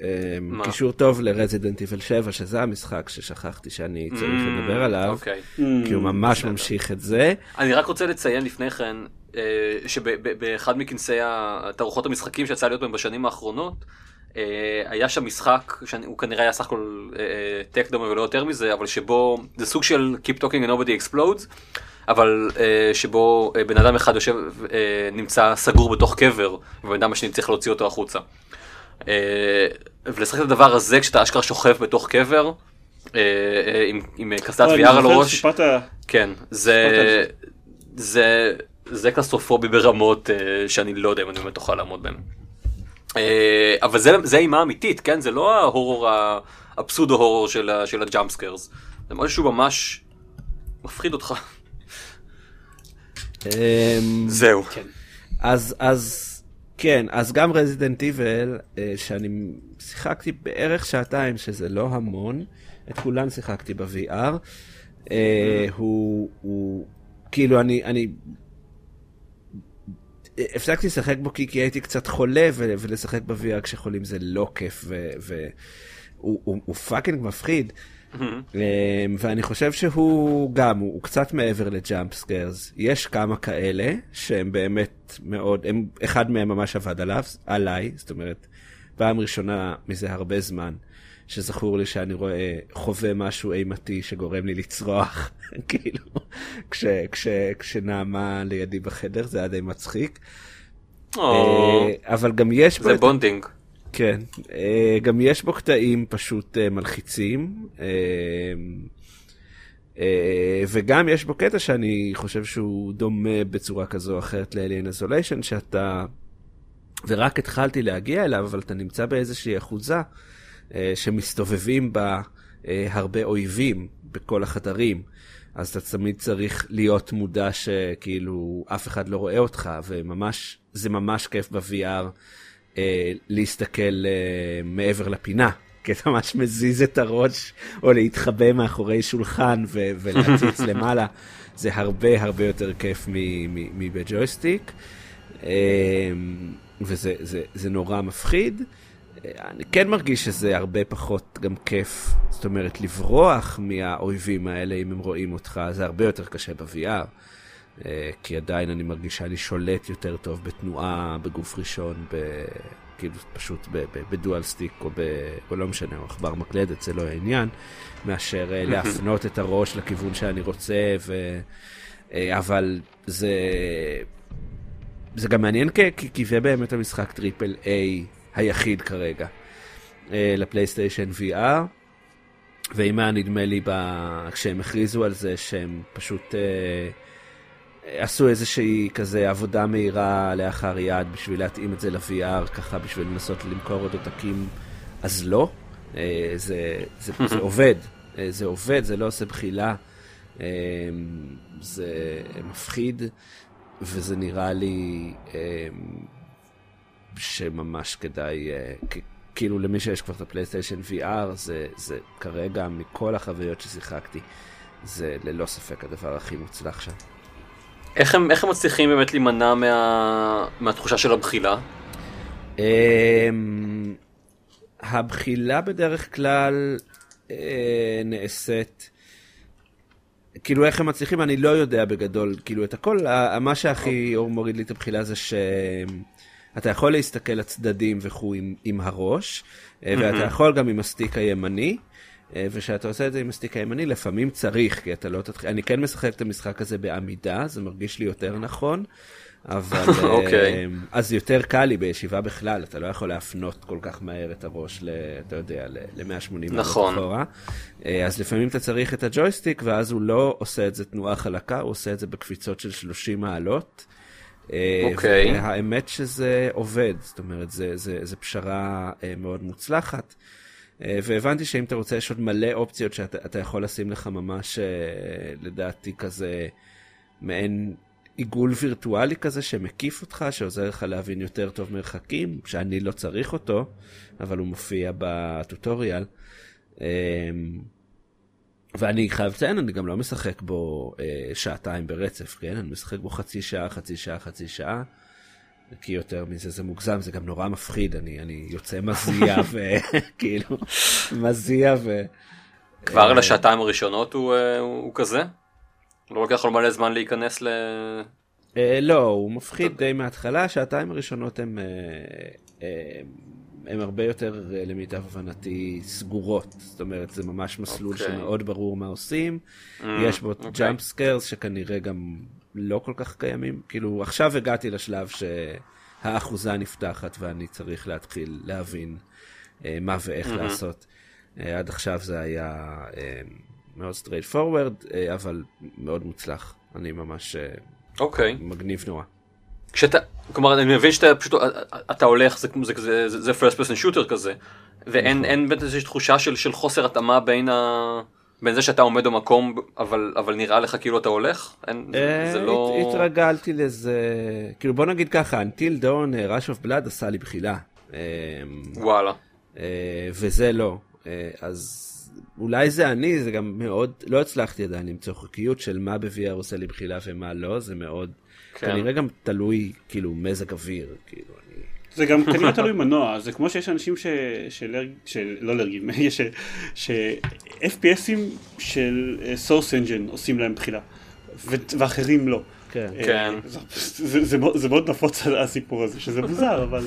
[SPEAKER 3] אה,
[SPEAKER 2] מה?
[SPEAKER 3] קישור טוב לרזידנט איבל 7 שזה המשחק ששכחתי שאני צריך
[SPEAKER 2] Mm,
[SPEAKER 3] לדבר עליו,
[SPEAKER 2] אוקיי.
[SPEAKER 3] כי הוא ממש
[SPEAKER 2] בסדר.
[SPEAKER 3] ממשיך את זה.
[SPEAKER 2] אני רק רוצה לציין לפני כן, אה, שבאחד מכנסי תערוכות המשחקים שיצא להיות בהם בשנים האחרונות, אה, היה שם משחק, שהוא כנראה היה סך הכל טק דומה ולא יותר מזה, אבל שבו, זה סוג של Keep Talking and Nobody Explodes, אבל אה, שבו אה, בן אדם אחד יושב, אה, נמצא סגור בתוך קבר, ובן אדם השני צריך להוציא אותו החוצה. אה, ולשחק את הדבר הזה כשאתה אשכרה שוכב בתוך קבר, אה, אה, עם- עם קסדת VR על הראש.
[SPEAKER 1] שסיפרת,
[SPEAKER 2] כן, זה, זה, זה קלסטרופובי ברמות אה, שאני לא יודע אם אני באמת אוכל לעמוד בהן. אה, אבל זה, זה אימה אמיתית, כן? זה לא ההורור, ה- ה pseudo horror של, של ה jump scares. זה משהו ממש מפחיד אותך.
[SPEAKER 3] אמ,
[SPEAKER 2] זהו.
[SPEAKER 1] כן.
[SPEAKER 3] אז, אז, כן, אז גם Resident Evil, שאני שיחקתי בערך שעתיים, שזה לא המון, את כולן שיחקתי ב-VR, אה, הוא, הוא, כאילו, אני, אני, הפסקתי לשחק בו כי, כי הייתי קצת חולה, ו- ולשחק ב-VR כשחולים זה לא כיף, והוא הוא, הוא fucking מפחיד. אמ, ואני חושב שהוא גם, הוא, הוא קצת מעבר ל jump scares. יש כמה כאלה שהם באמת מאוד, הם, אחד מהם ממש עבד עליו, עליי, זאת אומרת, פעם ראשונה מזה הרבה זמן, שזכור לי שאני רואה, חווה משהו אימתי שגורם לי לצרוח, *laughs* כאילו, כש, כש, כשנעמה לידי בחדר, זה היה די מצחיק. אה, אבל גם יש בו
[SPEAKER 2] זה bonding.
[SPEAKER 3] כן, אה, גם יש בו קטעים פשוט אה, מלחיצים, וגם יש בו קטע שאני חושב שהוא דומה בצורה כזו או אחרת ל-Alien Isolation, שאתה, ורק התחלתי להגיע אליו, אבל אתה נמצא באיזושהי אחוזה שמסתובבים בה הרבה אויבים בכל החדרים. אז אתה תמיד צריך להיות מודע שכאילו אף אחד לא רואה אותך, וממש, זה ממש כיף ב-VR. אה, להסתכל אה, מעבר לפינה, כי אתה ממש מזיז את הראש, או להתחבא מאחורי שולחן ו- ולהציץ *laughs* למעלה, זה הרבה הרבה יותר כיף מ- מ- מבג'ויסטיק, אה, וזה זה, זה נורא מפחיד. אני כן מרגיש שזה הרבה פחות גם כיף, זאת אומרת, לברוח מהאויבים האלה אם הם רואים אותך, זה הרבה יותר קשה ב-VR. אה, כי עדיין אני מרגיש שאני שולט יותר טוב בתנועה בגוף ראשון, ב... כאילו פשוט בדואל סטיק או, ב... או לא משנה, או עכבר מקלדת, זה לא העניין, מאשר אה, *laughs* להפנות את הראש לכיוון שאני רוצה, ו... אה, אבל זה... זה גם מעניין כי, כי זה באמת המשחק triple A היחיד כרגע אה, ל PlayStation VR. ואם היה נדמה לי ב... כשהם הכריזו על זה שהם פשוט אה, עשו איזושהי כזה עבודה מהירה כלאחר יד בשביל להתאים את זה ל-VR, ככה בשביל לנסות למכור עוד עותקים, אז לא. אה, זה, זה, *laughs* זה עובד, אה, זה עובד, זה לא עושה בחילה. אה, זה מפחיד, וזה נראה לי אה, שממש כדאי, כ- כאילו למי שיש כבר את הפלייסטיישן VR, זה, זה כרגע מכל החוויות ששיחקתי, זה ללא ספק הדבר הכי מוצלח שם.
[SPEAKER 2] איך הם, איך הם מצליחים באמת להימנע מה, מהתחושה של הבחילה?
[SPEAKER 3] אמ, הבחילה בדרך כלל אה, נעשית, כאילו איך הם מצליחים אני לא יודע בגדול, כאילו את הכל, מה שהכי אור מוריד לי את הבחילה זה שאתה יכול להסתכל לצדדים וכו' עם, עם הראש, אה, ואתה יכול גם עם הסטיק הימני. אה, וכשאתה עושה את זה עם הסטיק הימני, לפעמים צריך, כי אתה לא תתחיל, אני כן משחק את המשחק הזה בעמידה, זה מרגיש לי יותר נכון, אבל, *laughs* אה,
[SPEAKER 2] אוקיי.
[SPEAKER 3] אז יותר קל לי בישיבה בכלל, אתה לא יכול להפנות כל כך מהר את הראש, ל, אתה יודע, ל-180 מעלות
[SPEAKER 2] נכון.
[SPEAKER 3] אחורה. אז לפעמים אתה צריך את הג'ויסטיק, ואז הוא לא עושה את זה תנועה חלקה, הוא עושה את זה בקפיצות של 30 מעלות. אה,
[SPEAKER 2] אוקיי.
[SPEAKER 3] והאמת שזה עובד, זאת אומרת, זה, זה, זה פשרה אה, מאוד מוצלחת. אה, והבנתי שאם אתה רוצה, יש עוד מלא אופציות שאתה אתה יכול לשים לך ממש, לדעתי, כזה מעין עיגול וירטואלי כזה שמקיף אותך, שעוזר לך להבין יותר טוב מרחקים, שאני לא צריך אותו, אבל הוא מופיע בטוטוריאל. ואני חייב לציין, אני גם לא משחק בו אה, שעתיים ברצף, כן? אני משחק בו חצי שעה, חצי שעה, חצי שעה. כי יותר מזה זה מוגזם, זה גם נורא מפחיד, אני, אני יוצא מזיע *laughs* וכאילו, *laughs* מזיע ו...
[SPEAKER 2] כבר
[SPEAKER 3] אה,
[SPEAKER 2] לשעתיים הראשונות הוא, אה, הוא, הוא כזה? לא לוקח לו מלא זמן להיכנס ל...
[SPEAKER 3] אה, לא, הוא מפחיד די מההתחלה, השעתיים הראשונות אה, הן הרבה יותר, אה, למיטב הבנתי, סגורות. זאת אומרת, זה ממש מסלול
[SPEAKER 2] אוקיי.
[SPEAKER 3] שמאוד ברור מה עושים.
[SPEAKER 2] Mm,
[SPEAKER 3] יש בו
[SPEAKER 2] אוקיי.
[SPEAKER 3] jump scares שכנראה גם לא כל כך קיימים. כאילו, עכשיו הגעתי לשלב שהאחוזה נפתחת ואני צריך להתחיל להבין אה, מה ואיך
[SPEAKER 2] מהמם.
[SPEAKER 3] לעשות. אה, עד עכשיו זה היה אה, מאוד straight forward, אה, אבל מאוד מוצלח. אני ממש אה,
[SPEAKER 2] אוקיי.
[SPEAKER 3] מגניב נורא.
[SPEAKER 2] כשאתה, כלומר אני מבין שאתה פשוט, אתה הולך, זה, זה, זה, זה, זה first person shooter כזה, ואין
[SPEAKER 3] נכון.
[SPEAKER 2] אין באמת איזושהי תחושה של, של חוסר התאמה בין, ה, בין זה שאתה עומד במקום, אבל, אבל נראה לך כאילו אתה הולך? אין, זה, זה
[SPEAKER 3] אה,
[SPEAKER 2] לא...
[SPEAKER 3] הת- התרגלתי לזה, כאילו בוא נגיד ככה, Until Dawn, אה, Rush of Blood עשה לי בחילה. אה,
[SPEAKER 2] וואלה.
[SPEAKER 3] אה, וזה לא. אה, אז אולי זה אני, זה גם מאוד, לא הצלחתי עדיין למצוא חוקיות של מה ב-VR עושה לי בחילה ומה לא, זה מאוד,
[SPEAKER 2] כן.
[SPEAKER 3] כנראה גם תלוי, כאילו, מזג אוויר, כאילו, אני...
[SPEAKER 1] זה גם כנראה תלוי מנוע, זה כמו שיש אנשים ש... של... של... לא אלרגיים, *laughs* יש ש... FPSים של אה, Source Engine עושים להם בחילה, ו... ואחרים לא.
[SPEAKER 3] כן.
[SPEAKER 1] אה,
[SPEAKER 2] כן.
[SPEAKER 1] זה, זה, זה, מאוד- זה מאוד נפוץ *laughs* הסיפור הזה, שזה מוזר, אבל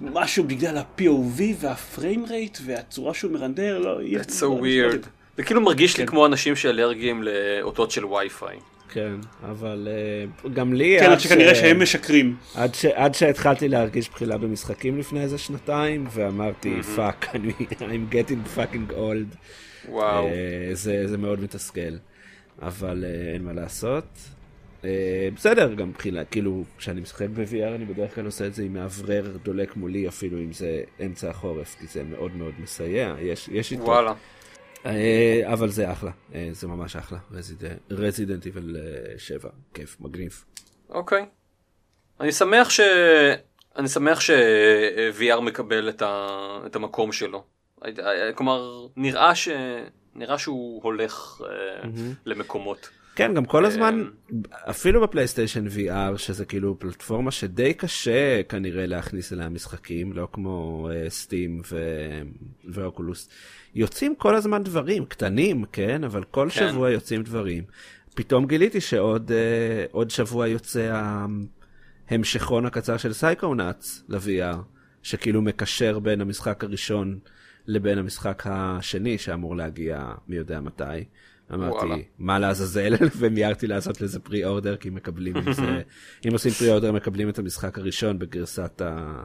[SPEAKER 1] משהו בגלל ה-POV וה-frame rate והצורה שהוא מרנדר, לא.
[SPEAKER 2] It's so weird. זה כאילו מרגיש לי
[SPEAKER 1] כן.
[SPEAKER 2] כמו אנשים שאלרגיים לאותות של וי-פיי.
[SPEAKER 3] כן, אבל אה, גם לי,
[SPEAKER 1] כן, עד שכנראה
[SPEAKER 3] ש-
[SPEAKER 1] שהם משקרים.
[SPEAKER 3] עד, ש... עד שהתחלתי להרגיש בחילה במשחקים לפני איזה שנתיים, ואמרתי, fuck, אני, I'm getting fucking old.
[SPEAKER 2] וואו.
[SPEAKER 3] אה, זה, זה מאוד מתסכל, אבל אה, אין מה לעשות. בסדר, גם בחילה, כאילו, כשאני משחק ב-VR אני בדרך כלל עושה את זה עם מאוורר דולק מולי, אפילו אם זה אמצע החורף, כי זה מאוד מאוד מסייע, יש, יש איתו.
[SPEAKER 2] וואלה.
[SPEAKER 3] אה, אבל זה אחלה, אה, זה ממש אחלה, רזידנט איבל 7, כיף, מגניב.
[SPEAKER 2] אוקיי. אני שמח ש... אני שמח ש-VR מקבל את, ה... את המקום שלו. כלומר, נראה ש... נראה שהוא הולך אה, למקומות.
[SPEAKER 3] כן, גם כל הזמן,
[SPEAKER 2] אמ.
[SPEAKER 3] אפילו בפלייסטיישן VR, שזה כאילו פלטפורמה שדי קשה כנראה להכניס אליה משחקים, לא כמו סטים ואוקולוס, יוצאים כל הזמן דברים, קטנים, כן, אבל כל
[SPEAKER 2] כן.
[SPEAKER 3] שבוע יוצאים דברים. פתאום גיליתי שעוד אה, עוד שבוע יוצא ההמשכון הקצר של סייקונאץ ל-VR, שכאילו מקשר בין המשחק הראשון לבין המשחק השני, שאמור להגיע מי יודע מתי. אמרתי,
[SPEAKER 2] וואלה.
[SPEAKER 3] מה לעזאזל, *laughs* ומיהרתי לעשות לזה פרי אורדר, כי מקבלים את זה, *laughs* אם עושים פרי אורדר מקבלים את המשחק הראשון בגרסת ה...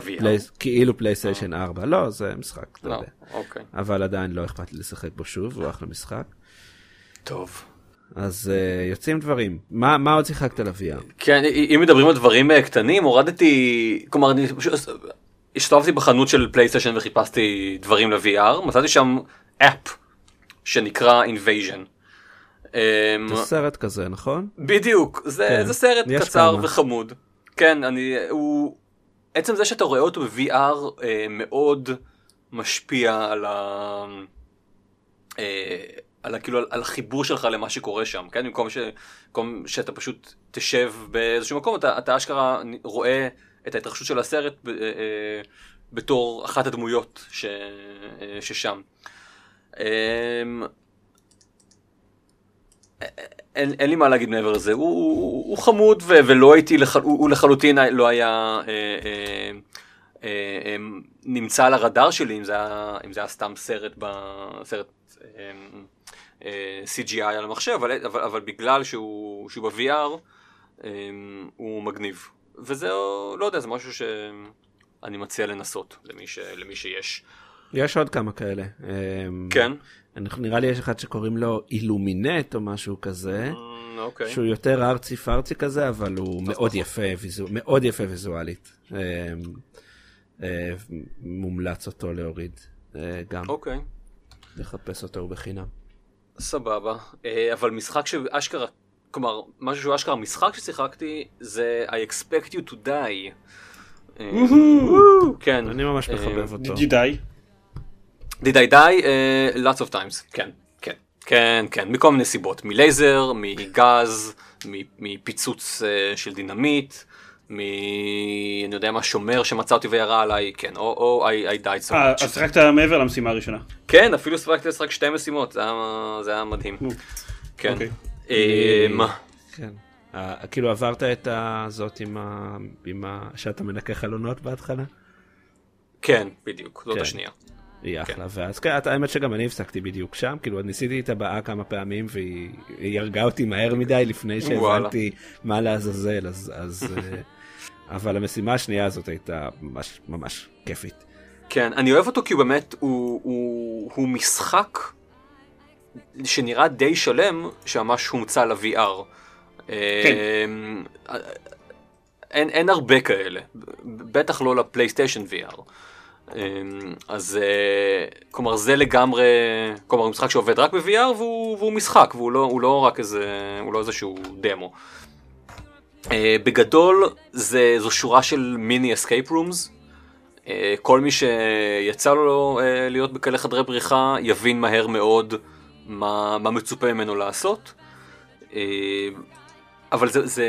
[SPEAKER 3] פלי... כאילו פלייסטיישן 4, לא, זה משחק, אתה
[SPEAKER 2] לא,
[SPEAKER 3] יודע.
[SPEAKER 2] אוקיי.
[SPEAKER 3] אבל עדיין לא אכפת לי לשחק בו שוב, הוא אחלה משחק.
[SPEAKER 2] טוב.
[SPEAKER 3] אז uh, יוצאים דברים. מה, מה עוד שיחקת ל-VR?
[SPEAKER 2] כן, אם מדברים על דברים אה, קטנים, הורדתי, כלומר, אני פשוט הסתובבתי בחנות של פלייסטיישן וחיפשתי דברים ל-VR, מצאתי שם app שנקרא Invasion. אמ,
[SPEAKER 3] זה סרט כזה, נכון?
[SPEAKER 2] בדיוק, זה,
[SPEAKER 3] כן,
[SPEAKER 2] זה סרט קצר
[SPEAKER 3] כמה.
[SPEAKER 2] וחמוד. כן, אני, הוא, עצם זה שאתה רואה אותו ב-VR אה, מאוד משפיע על ה... אה, על, כאילו, על, על החיבור שלך למה שקורה שם, כן? במקום, ש, במקום שאתה פשוט תשב באיזשהו מקום, אתה, אתה אשכרה רואה את ההתרחשות של הסרט ב, אה, בתור אחת הדמויות ש, אה, ששם. אה, אין, אין לי מה להגיד מעבר לזה, הוא, הוא, הוא חמוד ו, ולא הייתי, לח, הוא, הוא לחלוטין לא היה אה, אה, אה, אה, נמצא על הרדאר שלי אם זה היה, אם זה היה סתם סרט, בסרט אה, אה, CGI על המחשב, אבל, אבל, אבל בגלל שהוא, שהוא ב-VR אה, הוא מגניב. וזה, לא יודע, זה משהו שאני מציע לנסות למי, ש, למי שיש.
[SPEAKER 3] יש עוד כמה כאלה.
[SPEAKER 2] כן.
[SPEAKER 3] נראה לי יש אחד שקוראים לו אילומינט או משהו כזה,
[SPEAKER 2] Mm, אוקיי.
[SPEAKER 3] שהוא יותר ארצי פארצי כזה, אבל הוא מאוד יפה, ויזו, מאוד יפה ויזואלית. אה, אה, מומלץ אותו להוריד אה, גם,
[SPEAKER 2] אוקיי.
[SPEAKER 3] לחפש אותו הוא בחינם.
[SPEAKER 2] סבבה, אה, אבל משחק שאשכרה, כלומר, משהו שהוא אשכרה משחק ששיחקתי זה I expect you to die. כן.
[SPEAKER 3] אני ממש מחבב אותו.
[SPEAKER 1] Did you die?
[SPEAKER 2] Did I die? Uh, lots of times, כן, כן, כן, כן, מכל מיני סיבות, מלייזר, מגז, מפיצוץ uh, של דינמיט, מ... אני יודע מה, שומר שמצא אותי וירה עליי, כן, או, או I, I died so
[SPEAKER 1] אה,
[SPEAKER 2] much.
[SPEAKER 1] אז שיחקת מעבר למשימה הראשונה.
[SPEAKER 2] כן, אפילו הספקתי לשחק שתי משימות, זה היה, זה היה מדהים. כן.
[SPEAKER 1] אוקיי.
[SPEAKER 2] אמ,
[SPEAKER 3] כן. אה, כאילו עברת את הזאת עם ה... עם ה... שאתה מנקה חלונות בהתחלה?
[SPEAKER 2] כן, בדיוק, זאת
[SPEAKER 3] כן.
[SPEAKER 2] השנייה.
[SPEAKER 3] היא אחלה, ואז כן, האמת שגם אני הפסקתי בדיוק שם, כאילו ניסיתי את הבאה כמה פעמים והיא היא הרגה אותי מהר מדי לפני שהבנתי מה לעזאזל, אז, אה, אבל המשימה השנייה הזאת הייתה ממש ממש כיפית.
[SPEAKER 2] כן, אני אוהב אותו כי הוא באמת, הוא, הוא, הוא משחק שנראה די שלם, שממש הומצא ל-VR.
[SPEAKER 1] כן.
[SPEAKER 2] אמ, אין, אין הרבה כאלה, בטח לא לפלייסטיישן VR. אמ, אז אה, כלומר זה לגמרי, כלומר משחק שעובד רק ב-VR והוא, והוא משחק, והוא לא, הוא לא רק איזה, הוא לא איזשהו דמו. אה, בגדול זה, זו שורה של mini escape rooms. אה, כל מי שיצא לו להיות בכאלה חדרי בריחה יבין מהר מאוד מה, מה מצופה ממנו לעשות. אבל זה, זה...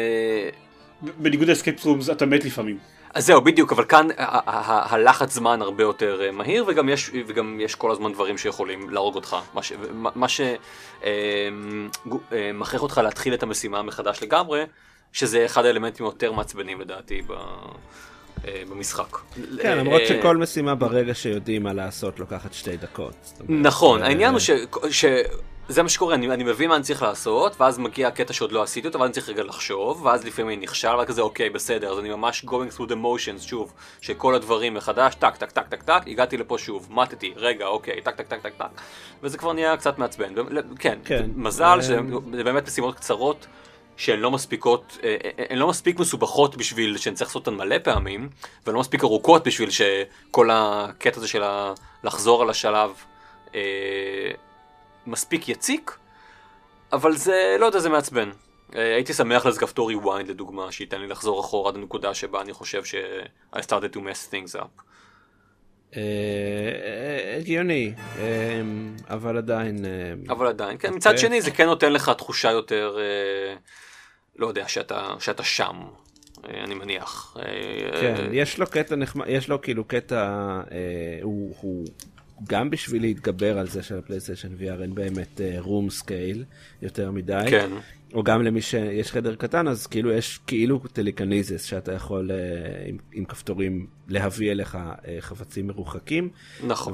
[SPEAKER 1] בניגוד ל escape rooms אתה מת לפעמים.
[SPEAKER 2] אז זהו, בדיוק, אבל כאן ה- ה- ה- הלחץ זמן הרבה יותר אה, מהיר, וגם יש, וגם יש כל הזמן דברים שיכולים להרוג אותך. מה, ש, מה, מה שמכריח אותך להתחיל את המשימה מחדש לגמרי, שזה אחד האלמנטים היותר מעצבנים לדעתי ב, אה, במשחק.
[SPEAKER 3] כן, למרות
[SPEAKER 2] אה,
[SPEAKER 3] שכל משימה ברגע שיודעים מה לעשות לוקחת שתי דקות.
[SPEAKER 2] נכון,
[SPEAKER 3] אה,
[SPEAKER 2] העניין הוא ש... זה מה שקורה, אני, אני מבין מה אני צריך לעשות, ואז מגיע הקטע שעוד לא עשיתי אותו, ואז אני צריך רגע לחשוב, ואז לפעמים אני נכשל, ואז כזה אוקיי, בסדר, אז אני ממש going through the motions, שוב, שכל הדברים מחדש, טק, טק, טק, טק, טק, הגעתי לפה שוב, מתתי, רגע, אוקיי, טק, טק, טק, טק, טק, וזה כבר נהיה קצת מעצבן, ו- כן,
[SPEAKER 3] כן.
[SPEAKER 2] מזל
[SPEAKER 3] אה,
[SPEAKER 2] שזה זה באמת משימות קצרות. שהן לא מספיקות, אה, אה, הן לא מספיק מסובכות בשביל שאני צריך לעשות אותן מלא פעמים, ולא מספיק ארוכות בשביל שכל הקטע הזה של ה- לחזור על השלב אה, מספיק יציק, אבל זה, לא יודע, זה מעצבן. אה, הייתי שמח לאיזה כפתור rewind לדוגמה, שייתן לי לחזור אחורה עד הנקודה שבה אני חושב ש- I started to mess things up.
[SPEAKER 3] אה, אה, הגיוני, אבל עדיין...
[SPEAKER 2] אבל עדיין, כן, מצד שני זה כן נותן לך תחושה יותר, לא יודע, שאתה, שאתה שם, אני מניח.
[SPEAKER 3] כן, יש לו קטע נחמד, יש לו כאילו קטע, הוא גם בשביל להתגבר על זה שלפלייסטיישן VR אין באמת room scale יותר מדי,
[SPEAKER 2] כן.
[SPEAKER 3] או גם למי שיש חדר קטן, אז כאילו יש כאילו telekinesis שאתה יכול אה, עם, עם כפתורים להביא אליך אה, חפצים מרוחקים,
[SPEAKER 2] נכון.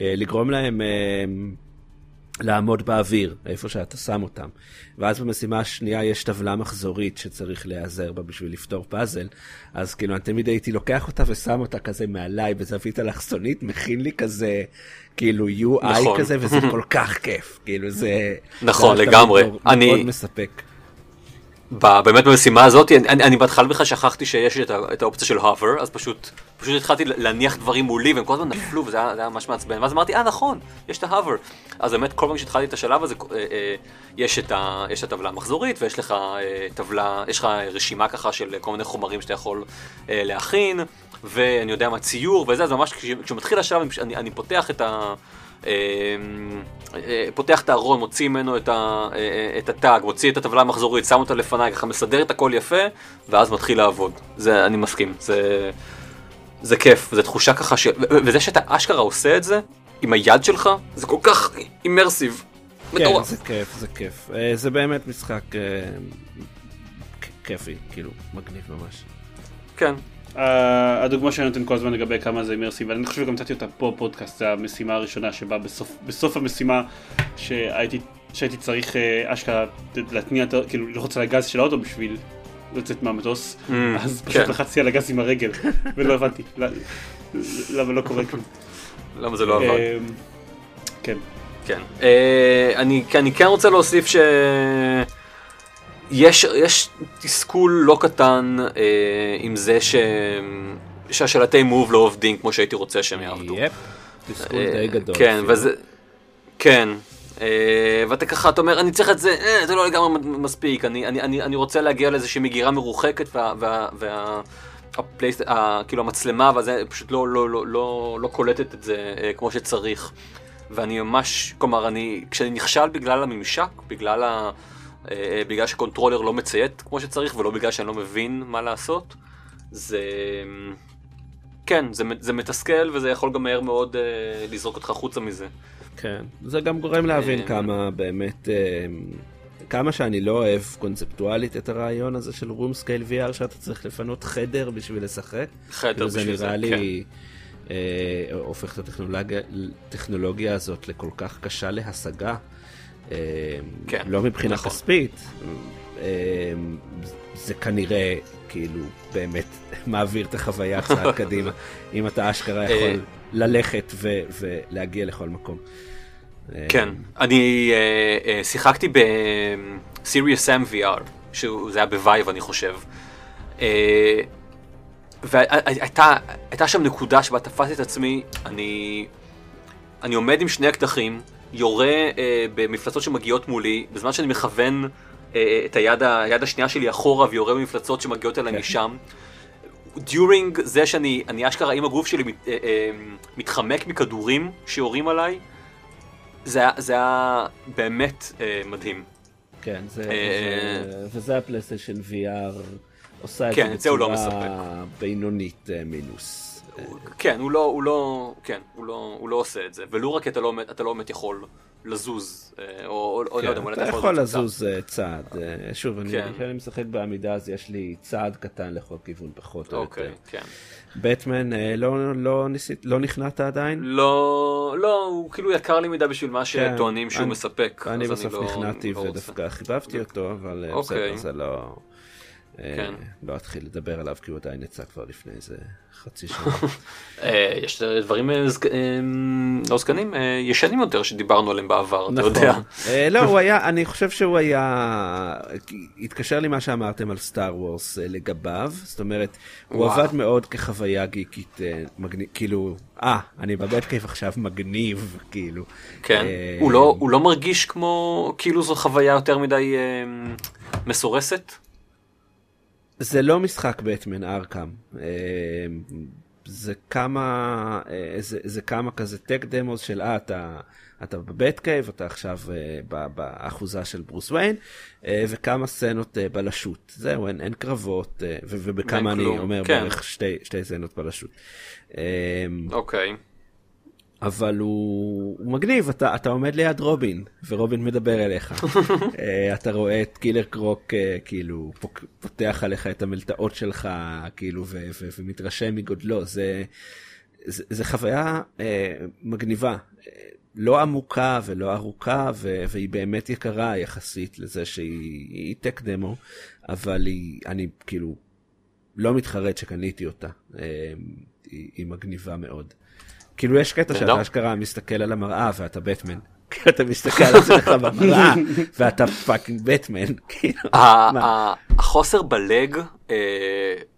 [SPEAKER 3] ולגרום להם אה, לעמוד באוויר, איפה שאתה שם אותם. ואז במשימה השנייה יש טבלה מחזורית שצריך להיעזר בה בשביל לפתור פאזל, אז כאילו אני תמיד הייתי לוקח אותה ושם אותה כזה מעליי בזווית אלכסונית, מכין לי כזה כאילו UI
[SPEAKER 2] נכון.
[SPEAKER 3] כזה, וזה כל כך כיף, כאילו זה...
[SPEAKER 2] נכון,
[SPEAKER 3] זה
[SPEAKER 2] לגמרי.
[SPEAKER 3] מאוד-
[SPEAKER 2] אני-
[SPEAKER 3] מאוד מספק.
[SPEAKER 2] באמת במשימה הזאת, אני, אני, בהתחלה בכלל שכחתי שיש את, את האופציה של hover, אז פשוט, פשוט התחלתי להניח דברים מולי והם כל הזמן נפלו וזה היה, היה ממש מעצבן, ואז אמרתי, אה נכון, יש את ה-hover. אז באמת כל פעם שהתחלתי את השלב הזה, אה, אה, יש, את הטבלה המחזורית ויש לך אה, טבלה, יש לך רשימה ככה של כל מיני חומרים שאתה יכול אה, להכין, ואני יודע מה, ציור וזה, אז ממש כש- כשמתחיל השלב אני, אני פותח את ה... אה, אה, פותח את הארון, מוציא ממנו את, ה, אה, את הטאג, מוציא את הטבלה המחזורית, שם אותה לפניי, ככה מסדר את הכל יפה, ואז מתחיל לעבוד. זה, אני מסכים, זה, זה כיף, זו תחושה ככה ש... וזה שאתה אשכרה עושה את זה, עם היד שלך, זה כל כך אימרסיב.
[SPEAKER 3] כן,
[SPEAKER 2] מטורף.
[SPEAKER 3] זה כיף, זה כיף. זה באמת משחק כיפי, כאילו, מגניב ממש.
[SPEAKER 2] כן.
[SPEAKER 1] אה, הדוגמה שאני נותן כל הזמן לגבי כמה זה אימרסיב, ואני חושב שגם נתתי אותה פה בפודקאסט, זה המשימה הראשונה שבה בסוף, בסוף המשימה שהייתי, שהייתי צריך אה, אשכרה להתניע, כאילו ללחוץ על הגז של האוטו בשביל לצאת מהמטוס,
[SPEAKER 2] Mm,
[SPEAKER 1] אז פשוט
[SPEAKER 2] כן.
[SPEAKER 1] לחצתי על הגז עם הרגל, ולא הבנתי למה לא קורה כלום.
[SPEAKER 2] למה זה לא עבד?
[SPEAKER 1] אה, כן.
[SPEAKER 2] כן. אה, אני, אני כן רוצה להוסיף ש... יש, יש תסכול לא קטן אה, עם זה ש... שהשלטי מוב לא עובדים כמו שהייתי רוצה שהם יעבדו.
[SPEAKER 3] יפ, תסכול
[SPEAKER 2] אה,
[SPEAKER 3] די גדול.
[SPEAKER 2] כן,
[SPEAKER 3] אפילו.
[SPEAKER 2] וזה... כן. אה, ואתה ככה, אתה אומר, אני צריך את זה, אה, זה לא לגמרי מספיק, אני, אני, אני, אני רוצה להגיע לאיזושהי מגירה מרוחקת, וה... וה, וה הפלייסט, ה, כאילו המצלמה וזה פשוט לא, לא, לא, לא, לא קולטת את זה אה, כמו שצריך. ואני ממש, כלומר, אני, כשאני נכשל בגלל הממשק, בגלל, ה, בגלל ש controller לא מציית כמו שצריך, ולא בגלל שאני לא מבין מה לעשות, זה... כן, זה, זה מתסכל וזה יכול גם מהר מאוד אה, לזרוק אותך החוצה מזה.
[SPEAKER 3] כן, זה גם גורם להבין
[SPEAKER 2] אה,
[SPEAKER 3] כמה באמת, אה, כמה שאני לא אוהב קונספטואלית את הרעיון הזה של room scale VR, שאתה צריך לפנות חדר בשביל לשחק.
[SPEAKER 2] חדר
[SPEAKER 3] כאילו זה
[SPEAKER 2] בשביל זה,
[SPEAKER 3] נראה
[SPEAKER 2] כן.
[SPEAKER 3] לי אה, הופך את הטכנולוגיה הזאת לכל כך קשה להשגה.
[SPEAKER 2] כן,
[SPEAKER 3] לא מבחינה
[SPEAKER 2] נכון.
[SPEAKER 3] כספית, אה, זה כנראה כאילו באמת *laughs* מעביר את החוויה צעד *laughs* קדימה, אם אתה אשכרה
[SPEAKER 2] אה,
[SPEAKER 3] יכול ללכת ו- ולהגיע לכל מקום. אה,
[SPEAKER 2] כן, אני שיחקתי ב-Serious Sam VR, שזה היה בווייב אני חושב. והייתה הייתה שם נקודה שבה תפסתי את עצמי, אני, אני עומד עם שני אקדחים, יורה אה, במפלצות שמגיעות מולי, בזמן שאני מכוון אה, את היד, ה- היד השנייה שלי אחורה ויורה במפלצות שמגיעות אליי
[SPEAKER 3] כן.
[SPEAKER 2] משם. דיורינג זה שאני אני אשכרה עם הגוף שלי מת, אה, אה, מתחמק מכדורים שיורים עליי, זה זה היה באמת אה, מדהים.
[SPEAKER 3] כן, זה,
[SPEAKER 2] אה,
[SPEAKER 3] וזה, וזה הפלייסטיישן VR עושה את
[SPEAKER 2] כן,
[SPEAKER 3] זה
[SPEAKER 2] את זה הוא לא
[SPEAKER 3] בצורה בינונית אה, מינוס.
[SPEAKER 2] כן, הוא לא, הוא לא, כן, הוא לא, הוא לא עושה את זה, ולו רק אתה לא, באמת- אתה לא באמת יכול לזוז, אה, או, או, לא יודע,
[SPEAKER 3] כן,
[SPEAKER 2] אולי
[SPEAKER 3] אתה
[SPEAKER 2] אתה
[SPEAKER 3] יכול
[SPEAKER 2] לזוז
[SPEAKER 3] אה, צעד. אה, שוב, אני-
[SPEAKER 2] כן.
[SPEAKER 3] כשאני משחק בעמידה אז יש לי צעד קטן לכל כיוון פחות או
[SPEAKER 2] אוקיי,
[SPEAKER 3] יותר.
[SPEAKER 2] כן.
[SPEAKER 3] בטמן, לא- לא ניסית- לא נכנעת עדיין?
[SPEAKER 2] לא, לא, הוא כאילו יקר לי מדי בשביל מה שטוענים שהוא
[SPEAKER 3] כן.
[SPEAKER 2] מספק.
[SPEAKER 3] אני בסוף
[SPEAKER 2] לא-
[SPEAKER 3] נכנעתי
[SPEAKER 2] לא.
[SPEAKER 3] ודווקא חיבבתי אותו, אבל אה,
[SPEAKER 2] אוקיי.
[SPEAKER 3] בסדר, זה לא... אה,
[SPEAKER 2] כן.
[SPEAKER 3] לא אתחיל לדבר עליו כי הוא עדיין יצא כבר לפני איזה חצי שנה. *laughs*
[SPEAKER 2] אה, יש דברים אה, אה, לא זקנים, אה, ישנים יותר שדיברנו עליהם בעבר, אתה יודע.
[SPEAKER 3] נכון. אה, לא, הוא היה, אני חושב שהוא היה, התקשר לי מה שאמרתם על סטאר וורס אה, לגביו, זאת אומרת, הוא. עבד מאוד כחוויה גיקית, אה, מגניב, כאילו, אה, אני בבית קייב עכשיו מגניב, כאילו.
[SPEAKER 2] כן,
[SPEAKER 3] אה,
[SPEAKER 2] הוא לא- הוא לא מרגיש כמו, כאילו זו חוויה יותר מדי אה, מסורסת?
[SPEAKER 3] זה לא משחק בטמן ארקאם. אה, זה כמה, אה, זה, זה כמה כזה tech demos של אה, אתה, אתה ב-Batcave, אתה עכשיו אה, ב- באחוזה של ברוס ויין, אה, וכמה סצנות אה, בלשות. זהו, אין, אין קרבות, אה, ו- ובכמה אני
[SPEAKER 2] כלום,
[SPEAKER 3] אומר
[SPEAKER 2] כן.
[SPEAKER 3] בערך שתי, שתי סצנות בלשות. אה,
[SPEAKER 2] אוקיי.
[SPEAKER 3] אבל הוא, הוא מגניב, אתה, אתה עומד ליד רובין, ורובין מדבר אליך. *laughs* אה, אתה רואה את קילר קרוק אה, כאילו פותח עליך את המלתעות שלך, כאילו, ו, ו, ומתרשם מגודלו. זה, זה, זה חוויה אה, מגניבה. לא עמוקה ולא ארוכה, ו, והיא באמת יקרה יחסית לזה שהיא היא tech demo, אבל היא, אני כאילו לא מתחרט שקניתי אותה. אה, היא, היא מגניבה מאוד. כאילו יש קטע. שאתה אשכרה מסתכל על המראה ואתה בטמן. *laughs* אתה מסתכל על עצמך במראה *laughs* ואתה fucking בטמן. *laughs* כאילו?
[SPEAKER 2] ה- החוסר בלג אה,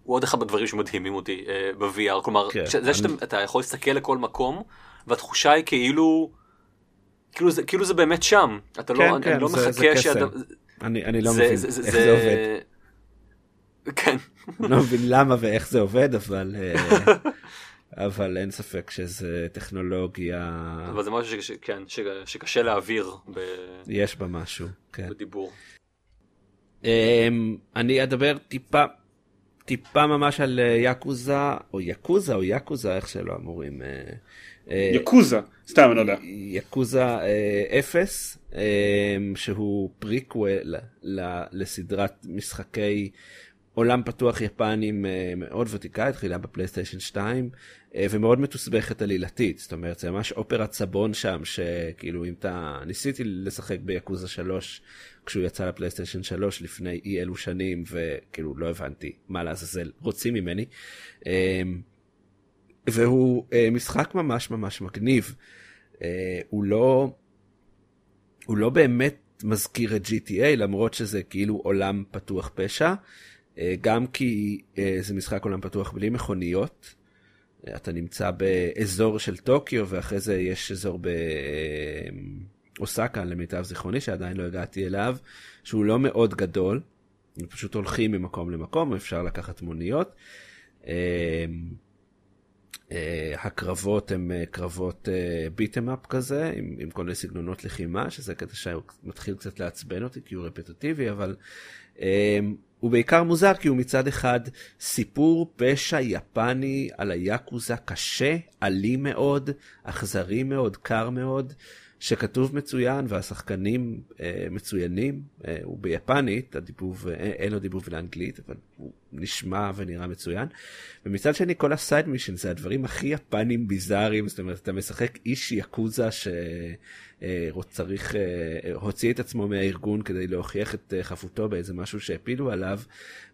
[SPEAKER 2] הוא עוד אחד הדברים שמדהימים אותי אה, ב-VR, כלומר
[SPEAKER 3] כן,
[SPEAKER 2] זה
[SPEAKER 3] אני-
[SPEAKER 2] שאתה אתה יכול להסתכל לכל מקום והתחושה היא כאילו, כאילו זה, כאילו זה באמת שם, אתה לא,
[SPEAKER 3] כן,
[SPEAKER 2] אני
[SPEAKER 3] כן,
[SPEAKER 2] לא
[SPEAKER 3] זה- זה
[SPEAKER 2] מחכה. שאדם,
[SPEAKER 3] אני אני לא מבין
[SPEAKER 2] זה-
[SPEAKER 3] איך זה עובד.
[SPEAKER 2] כן,
[SPEAKER 3] אני לא מבין למה ואיך זה עובד, אבל אה, אבל אין ספק שזה טכנולוגיה,
[SPEAKER 2] אבל זה משהו שש- כן, ש- שקשה להעביר ב-
[SPEAKER 3] יש בה משהו, כן.
[SPEAKER 2] בדיבור.
[SPEAKER 3] אמ, אני אדבר טיפה, טיפה ממש על אה, יאקוזה, או יאקוזה או יאקוזה, איך שלא אמורים. אה, אה,
[SPEAKER 1] יקוזה, סתם אני לא יודע.
[SPEAKER 3] יאקוזה אה, אפס, אה, שהוא פריקוול ל- לסדרת משחקי עולם פתוח יפנים מאוד ותיקה, התחילה בפלייסטיישן 2, אה, ומאוד מתוסבכת עלילתית, זאת אומרת זה ממש אופרת סבון שם, שכאילו אם אתה, ניסיתי לשחק ביאקוזה 3 כשהוא יצא לפלייסטיישן 3 לפני אי אלו שנים, וכאילו לא הבנתי מה לעזאזל רוצים ממני. אה, והוא אה, משחק ממש ממש מגניב. אה, הוא לא, הוא לא באמת מזכיר את GTA למרות שזה כאילו עולם פתוח פשע, אה, גם כי אה, זה משחק עולם פתוח בלי מכוניות. אה, אתה נמצא באזור של טוקיו ואחרי זה יש אזור באוסקה למיטב זיכרוני שעדיין לא הגעתי אליו, שהוא לא מאוד גדול, פשוט הולכים ממקום למקום, אפשר לקחת מוניות. אה, Uh, הקרבות הם uh, קרבות ביטם אפ כזה, עם, עם כל מיני סגנונות לחימה, שזה קטע שמתחיל קצת לעצבן אותי כי הוא רפטטיבי, אבל הוא בעיקר מוזר כי הוא מצד אחד סיפור פשע יפני על היאקוזה קשה, אלים מאוד, אכזרי מאוד, קר מאוד, שכתוב מצוין והשחקנים uh, מצוינים, uh, הוא ביפנית, הדיבוב, uh, אין לו דיבוב לאנגלית, אבל הוא נשמע ונראה מצוין. ומצד שני כל הסייד מישן זה הדברים הכי יפנים ביזאריים, זאת אומרת אתה משחק איש יקוזה שצריך, הוציא את עצמו מהארגון כדי להוכיח את אה, חפותו באיזה משהו שהפילו עליו,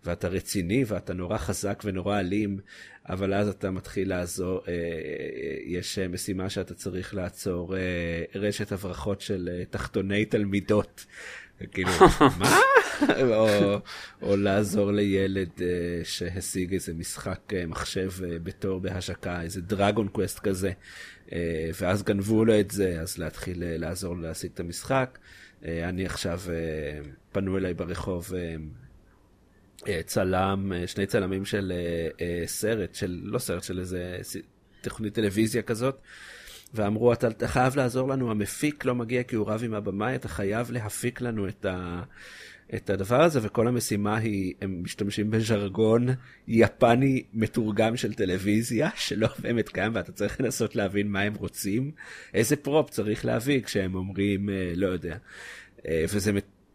[SPEAKER 3] ואתה רציני ואתה נורא חזק ונורא אלים, אבל אז אתה מתחיל לעזור, אה, יש אה, משימה שאתה צריך לעצור רשת הברחות של תחתוני תלמידות. כאילו, *laughs* מה? או, או לעזור לילד uh, שהשיג איזה משחק uh, מחשב uh, בתור בהשקה, איזה דרגון קווסט כזה, uh, ואז גנבו לו את זה, אז להתחיל uh, לעזור לו להשיג את המשחק. Uh, אני עכשיו, uh, פנו אליי ברחוב uh, צלם, uh, שני צלמים של uh, סרט, של, לא סרט, של איזה תוכנית טלוויזיה כזאת. ואמרו, אתה, אתה חייב לעזור לנו, המפיק לא מגיע כי הוא רב עם הבמאי, אתה חייב להפיק לנו את, ה, את הדבר הזה, וכל המשימה היא, הם משתמשים בז'רגון יפני מתורגם של טלוויזיה, שלא באמת קיים, ואתה צריך לנסות להבין מה הם רוצים, איזה פרופ צריך להביא כשהם אומרים, לא יודע, וזה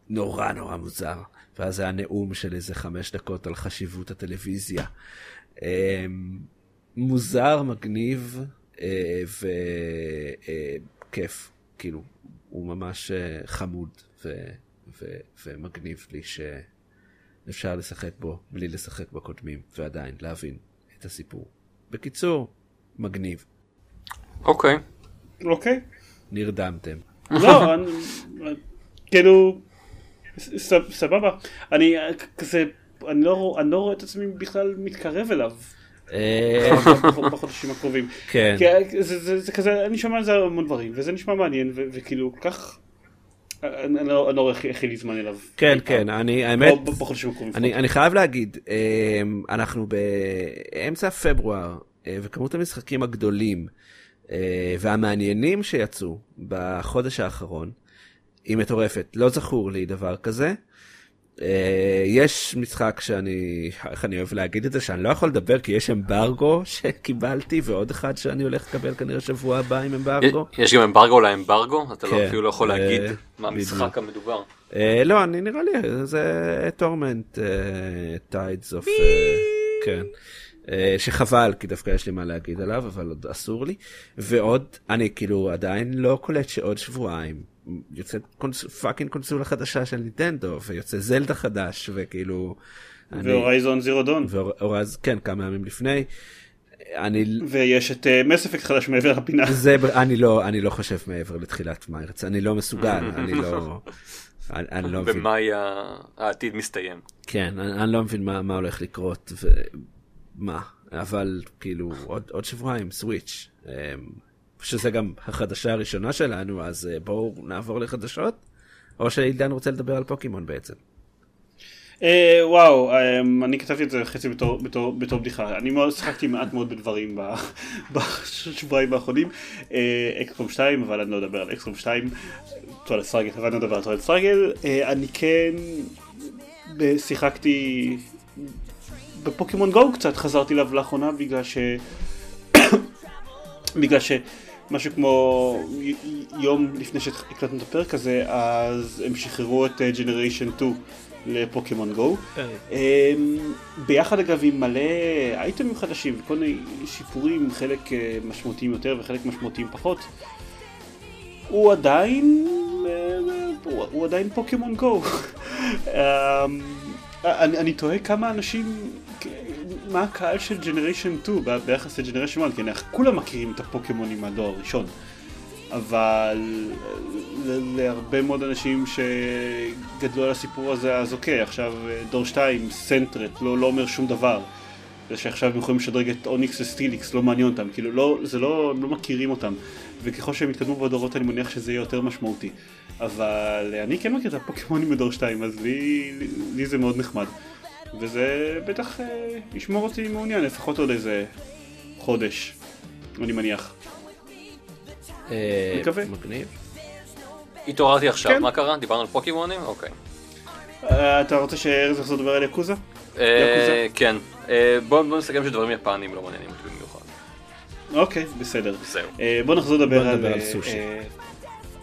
[SPEAKER 3] נורא נורא מוזר. ואז היה נאום של איזה חמש דקות על חשיבות הטלוויזיה. מוזר, מגניב. וכיף, כאילו, הוא ממש אה, חמוד ו... ו... ומגניב לי שאפשר לשחק בו בלי לשחק בקודמים, ועדיין להבין את הסיפור. בקיצור, מגניב.
[SPEAKER 2] אוקיי.
[SPEAKER 1] אוקיי.
[SPEAKER 3] נרדמתם.
[SPEAKER 1] לא, אני- כאילו, סבבה. אני אה, כזה, אני לא אני לא רואה את עצמי בכלל מתקרב אליו.
[SPEAKER 3] אה,
[SPEAKER 1] בחודשים הקרובים.
[SPEAKER 3] כן.
[SPEAKER 1] כי זה, זה, זה כזה, אני שומע על זה המון דברים, וזה נשמע מעניין, וכאילו, כל כך... אני, לא אני לא רואה איך יהיה לי זמן אליו.
[SPEAKER 3] כן. כן, אני, האמת. אני, חייב להגיד, אמ, אנחנו באמצע פברואר, אה, וכמות המשחקים הגדולים אה, והמעניינים שיצאו בחודש האחרון היא מטורפת. לא זכור לי דבר כזה. אה, יש משחק שאני, איך אני אוהב להגיד את זה, שאני לא יכול לדבר כי יש אמברגו *laughs* שקיבלתי, ועוד אחד שאני הולך לקבל כנראה שבוע הבא עם אמברגו.
[SPEAKER 2] יש גם אמברגו לאמברגו? אתה לא
[SPEAKER 3] כן,
[SPEAKER 2] אפילו לא יכול
[SPEAKER 3] אה,
[SPEAKER 2] להגיד מה. המשחק המדובר.
[SPEAKER 3] אה, לא, אני נראה לי, זה טורמנט, Tides of, כן. שחבל, כי דווקא יש לי מה להגיד עליו, אבל עוד אסור לי. ועוד, אני כאילו עדיין לא קולט שעוד שבועיים יוצאת קונס, fucking קונסולה חדשה של ניטנדו, ויוצא זלדה חדש, וכאילו... אני-
[SPEAKER 1] ו Horizon Zero
[SPEAKER 3] Dawn. כן, כמה ימים לפני. אני,
[SPEAKER 1] ויש את Mass Effect חדש מעבר לפינה.
[SPEAKER 3] זה, אני לא, אני לא חושב מעבר לתחילת מרץ, אני לא מסוגל, אני לא, אני, אני לא מבין.
[SPEAKER 2] במאי העתיד מסתיים.
[SPEAKER 3] כן, אני, אני לא מבין מה, מה הולך לקרות ומה, אבל כאילו עוד, עוד שבועיים סוויץ', אמ, שזה גם החדשה הראשונה שלנו, אז אה, בואו נעבור לחדשות, או שעידן רוצה לדבר על פוקימון בעצם.
[SPEAKER 1] אה, וואו, אה, אני כתבתי את זה חצי בתור, בדיחה. אני מאוד שיחקתי מעט מאוד בדברים *laughs* בשבועיים האחרונים. אה, XCOM 2, אבל אני לא אדבר על XCOM 2. Twilight Struggle, אבל אני לא אדבר על Twilight Struggle. אה, אני כן שיחקתי בפוקימון גו קצת, חזרתי אליו לאחרונה בגלל ש... *coughs* בגלל שמשהו כמו יום לפני שהקלטנו את הפרק הזה, אז הם שחררו את generation 2 לפוקימון גו. אמ, ביחד אגב עם מלא אייטמים חדשים וכל מיני שיפורים, חלק אה, משמעותיים יותר וחלק משמעותיים פחות. הוא עדיין, אה, הוא הוא עדיין פוקימון גו. *laughs* אמ, אני אני תוהה כמה אנשים, מה הקהל של generation 2 ב- ביחס ל generation 1, כי אנחנו כולם מכירים את הפוקימונים מהדור הראשון. אבל להרבה מאוד אנשים שגדלו על הסיפור הזה, אז אוקיי, עכשיו אה, דור 2, סנטרט, לא, לא אומר שום דבר. זה שעכשיו הם יכולים לשדרג את אוניקס וסטיליקס, לא מעניין אותם, כאילו לא, זה לא, לא מכירים אותם. וככל שהם יתקדמו בדורות אני מניח שזה יהיה יותר משמעותי. אבל אני כן מכיר את הפוקימונים בדור 2, אז לי, לי זה מאוד נחמד. וזה בטח אה, ישמור אותי מעוניין, לפחות עוד איזה חודש, אני מניח.
[SPEAKER 3] אה,
[SPEAKER 1] מקווה.
[SPEAKER 3] מגניב.
[SPEAKER 2] התעוררתי עכשיו,
[SPEAKER 1] כן.
[SPEAKER 2] מה קרה? דיברנו על פוקימונים? אוקיי.
[SPEAKER 1] אה, אתה רוצה שארז יחזור לדבר על יקוזה?
[SPEAKER 2] אה, כן. אה, בוא בוא נסכם שדברים יפניים לא מעניינים אותי במיוחד.
[SPEAKER 1] אוקיי, בסדר.
[SPEAKER 2] זהו.
[SPEAKER 1] אה, בוא נחזור לדבר
[SPEAKER 3] בוא
[SPEAKER 1] על...
[SPEAKER 3] על
[SPEAKER 1] אה,
[SPEAKER 3] סושי.
[SPEAKER 1] אה,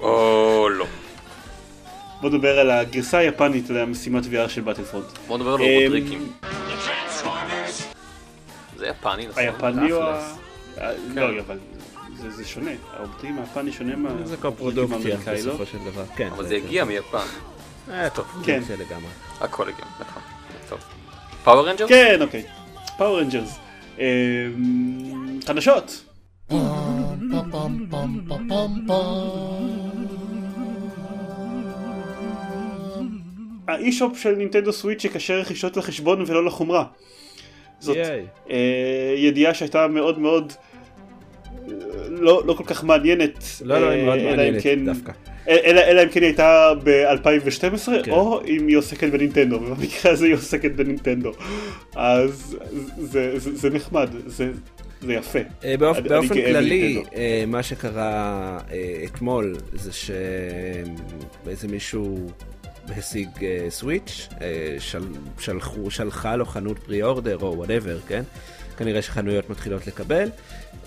[SPEAKER 2] או לא.
[SPEAKER 1] בוא נדבר על הגרסה היפנית למשימת VR של באטלפרונט.
[SPEAKER 2] בוא נדבר על רובוטריקים. זה יפני נכון?
[SPEAKER 1] היפני או ה... אה,
[SPEAKER 2] כן.
[SPEAKER 1] לא, אבל זה- זה שונה. הרובוטרים היפני שונה מה...
[SPEAKER 3] זה
[SPEAKER 1] הרובוטריקים
[SPEAKER 3] קופרודוקציה
[SPEAKER 1] האמריקאי, לא?
[SPEAKER 3] בסופו של דבר. כן.
[SPEAKER 2] אבל זה הגיע מיפן.
[SPEAKER 3] אה, טוב,
[SPEAKER 1] כן.
[SPEAKER 3] זה לגמרי.
[SPEAKER 2] הכל הגיע, נכון. טוב. Power Ranger?
[SPEAKER 1] כן, אוקיי. Power Rangers. חדשות. ה eShop של נינטנדו Switch יקשר רכישות לחשבון ולא לחומרה. זאת. אה, ידיעה שהייתה מאוד מאוד אה, לא, לא כל כך מעניינת.
[SPEAKER 3] לא, לא, היא מאוד
[SPEAKER 1] אה, אם
[SPEAKER 3] מעניינת
[SPEAKER 1] כן-
[SPEAKER 3] דווקא.
[SPEAKER 1] אלא, אלא אם כן היא הייתה ב-2012,
[SPEAKER 3] כן.
[SPEAKER 1] או אם היא עוסקת בנינטנדו, ובמקרה הזה היא עוסקת בנינטנדו. אז זה, זה, זה נחמד, זה, זה יפה.
[SPEAKER 3] באופ-
[SPEAKER 1] אני-
[SPEAKER 3] באופן
[SPEAKER 1] אני
[SPEAKER 3] כללי, מה שקרה אתמול זה שאיזה מישהו השיג אה, Switch, אה, של- שלחו- שלחה לו חנות pre-order או whatever, כן? כנראה שחנויות מתחילות לקבל,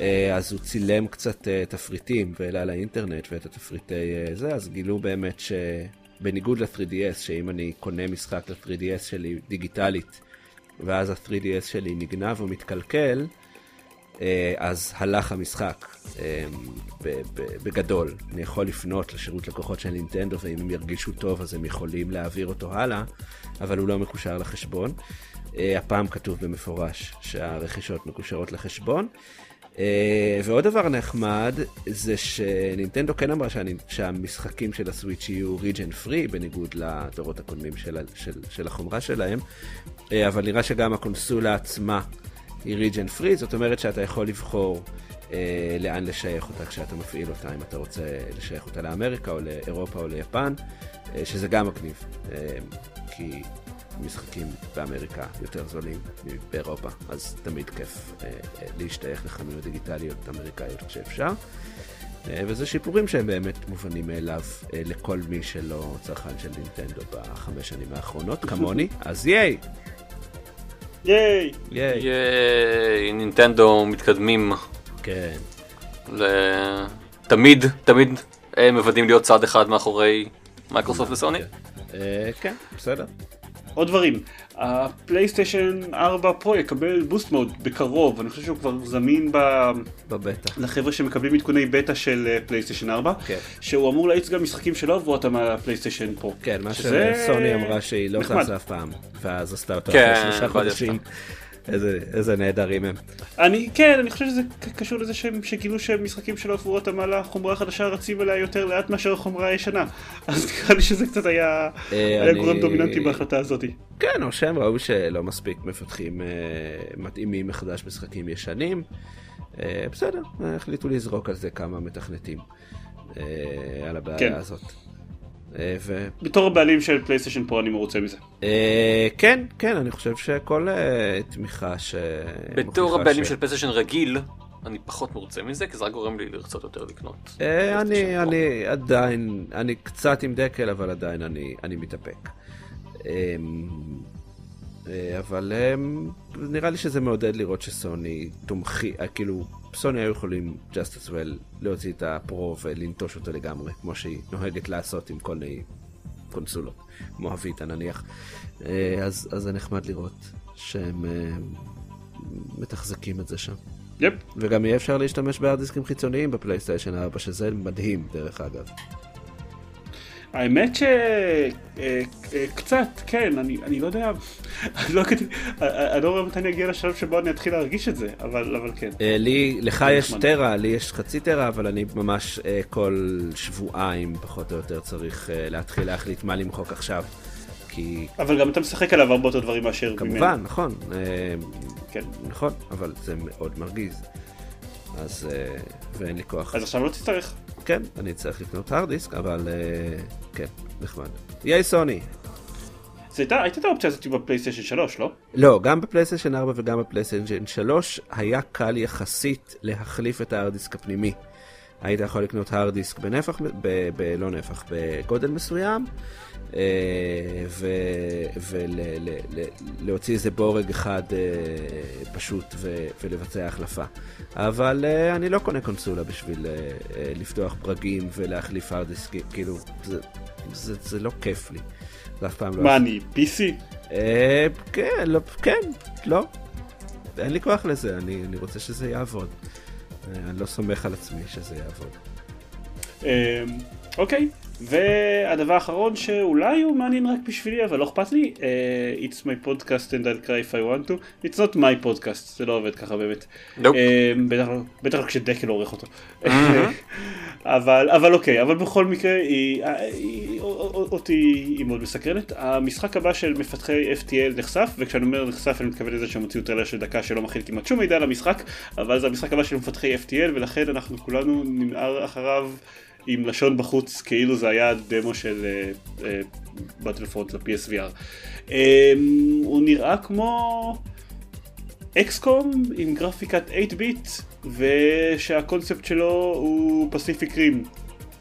[SPEAKER 3] אה, אז הוא צילם קצת אה, תפריטים והעלה לאינטרנט ואת התפריטי אה, זה, אז גילו באמת שבניגוד ל-3DS, שאם אני קונה משחק ל-3DS שלי דיגיטלית, ואז ה-3DS שלי נגנב או מתקלקל, אה, אז הלך המשחק אה, ב- בגדול. אני יכול לפנות לשירות לקוחות של נינטנדו, ואם הם ירגישו טוב אז הם יכולים להעביר אותו הלאה, אבל הוא לא מקושר לחשבון. אה, הפעם כתוב במפורש שהרכישות מקושרות לחשבון. אה, ועוד דבר נחמד זה שנינטנדו כן אמרה שהמשחקים של הסוויץ' יהיו ריג'ן פרי בניגוד לדורות הקודמים של, של, של החומרה שלהם, אה, אבל נראה שגם הקונסולה עצמה היא ריג'ן פרי, זאת אומרת שאתה יכול לבחור אה, לאן לשייך אותה כשאתה מפעיל אותה, אם אתה רוצה לשייך אותה לאמריקה או לאירופה או ליפן, אה, שזה גם מגניב, אה, כי משחקים באמריקה יותר זולים מבאירופה, אז תמיד כיף אה, אה, להשתייך לחנויות דיגיטליות אמריקאיות כשאפשר. אה, וזה שיפורים שהם באמת מובנים מאליו אה, לכל מי שלא צרכן של נינטנדו בחמש שנים האחרונות, כמוני, *laughs* אז ייי!
[SPEAKER 1] ייי!
[SPEAKER 3] ייי!
[SPEAKER 2] ייי, נינטנדו מתקדמים.
[SPEAKER 3] כן.
[SPEAKER 2] ל- תמיד, תמיד הם מוודאים להיות צעד אחד מאחורי מייקרוסופט וסוני.
[SPEAKER 3] אה, כן, בסדר.
[SPEAKER 1] עוד דברים, הפלייסטיישן 4 Pro יקבל boost mode בקרוב, אני חושב שהוא כבר זמין ב...
[SPEAKER 3] בבטא.
[SPEAKER 1] לחבר'ה שמקבלים עדכוני בטא של אה, פלייסטיישן 4,
[SPEAKER 3] כן.
[SPEAKER 1] שהוא אמור להאיץ גם משחקים שלא עברו אותם על הפלייסטיישן Pro.
[SPEAKER 3] כן, מה
[SPEAKER 1] שזה
[SPEAKER 3] שסוני אמרה שהיא לא
[SPEAKER 1] נחמד.
[SPEAKER 3] זזה אף פעם, ואז עשתה אותה
[SPEAKER 2] כן,
[SPEAKER 3] אחרי שלושה חודשים. איזה- איזה נהדרים הם.
[SPEAKER 1] אני, כן, אני חושב שזה קשור לזה שהם שגילו שמשחקים שלא עברו אותם על החומרה החדשה רצים אליה יותר לאט מאשר החומרה הישנה. אז נראה לי שזה קצת היה,
[SPEAKER 3] אה,
[SPEAKER 1] היה
[SPEAKER 3] אני-
[SPEAKER 1] גורם דומיננטי בהחלטה הזאת.
[SPEAKER 3] כן, או שהם ראו שלא מספיק מפתחים אה, מתאימים מחדש משחקים ישנים. אה, בסדר, החליטו לזרוק על זה כמה מתכנתים על הבעיה
[SPEAKER 1] כן.
[SPEAKER 3] הזאת. אה, ו...
[SPEAKER 1] בתור הבעלים של פלייסטיישן פרו אני מרוצה מזה.
[SPEAKER 3] אה, כן, כן, אני חושב שכל אה, תמיכה ש...
[SPEAKER 2] בתור הבעלים
[SPEAKER 3] ש-
[SPEAKER 2] של פלייסטיישן רגיל, אני פחות מרוצה מזה, כי זה רק גורם לי לרצות יותר לקנות.
[SPEAKER 3] אה, אני. אני עדיין, אני קצת עם דקל, אבל עדיין אני, אני מתאפק. אה, אבל אמ, נראה לי שזה מעודד לראות שסוני תומכי, אה, כאילו, סוני היו יכולים just as well להוציא את הפרו ולנטוש אותו לגמרי, כמו שהיא נוהגת לעשות עם כל מיני קונסולות, כמו הוויטה נניח. אה, אז, אז זה נחמד לראות שהם מתחזקים את זה שם.
[SPEAKER 1] יפ.
[SPEAKER 3] וגם יהיה אפשר להשתמש בהארד דיסקים חיצוניים בפלייסטיישן 4, שזה מדהים דרך אגב.
[SPEAKER 1] האמת שקצת, כן, אני, אני לא יודע, אני לא, כת- אני לא רואה מתי אני אגיע לשלב שבו אני אתחיל להרגיש את זה, אבל, אבל כן.
[SPEAKER 3] אה, לי, לך יש. טרה, לי יש חצי טרה, אבל אני ממש אה, כל שבועיים פחות או יותר צריך אה, להתחיל להחליט מה למחוק עכשיו. כי
[SPEAKER 1] אבל גם אתה משחק עליו הרבה יותר דברים מאשר
[SPEAKER 3] כמובן, נכון, אה,
[SPEAKER 1] כן.
[SPEAKER 3] נכון, אבל זה מאוד מרגיז. אז, אה, ואין לי כוח.
[SPEAKER 1] אז עכשיו לא תצטרך.
[SPEAKER 3] כן, אני צריך לקנות הארד דיסק, אבל אה, כן, נחמד. ייי סוני.
[SPEAKER 1] הייתה, הייתה את האופציה הזאת בפלייסטיישן 3, לא?
[SPEAKER 3] לא, גם בפלייסטיישן 4 וגם בפלייסטיישן 3 היה קל יחסית להחליף את ההארד דיסק הפנימי. היית יכול לקנות הארד דיסק בנפח, ב, ב, לא נפח, בגודל מסוים, אה, ולהוציא איזה בורג אחד אה, פשוט ו, ולבצע החלפה. אבל אה, אני לא קונה קונסולה בשביל לפתוח ברגים ולהחליף הארד דיסק, כאילו, זה, זה, זה לא כיף לי. זה אף פעם לא...
[SPEAKER 1] מה אני, PC?
[SPEAKER 3] אה, כן, לא, כן, לא. אין לי כוח לזה, אני, אני רוצה שזה יעבוד. אני לא סומך על עצמי שזה יעבוד.
[SPEAKER 1] אמ, אוקיי, והדבר האחרון שאולי הוא מעניין רק בשבילי אבל לא אכפת לי, אה, It's my podcast and I'll cry if I want to, It's not my podcast, זה לא עובד ככה באמת.
[SPEAKER 2] Nope.
[SPEAKER 1] אמ, בטח לא- בטח לא כשדקל עורך אותו. *laughs* אבל אבל אוקיי, אבל בכל מקרה היא, היא, אותי היא מאוד מסקרנת. המשחק הבא של מפתחי FTL נחשף, וכשאני אומר נחשף אני מתכוון לזה שהם הוציאו טריילר של דקה שלא מכיל כמעט שום מידע על המשחק, אבל זה המשחק הבא של מפתחי FTL ולכן אנחנו כולנו ננער אחריו עם לשון בחוץ כאילו זה היה דמו של בטלפונט ל-PSVR. אמ, הוא נראה כמו אקסקום עם גרפיקת 8 ביט ושהקונספט שלו הוא פסיפיק רים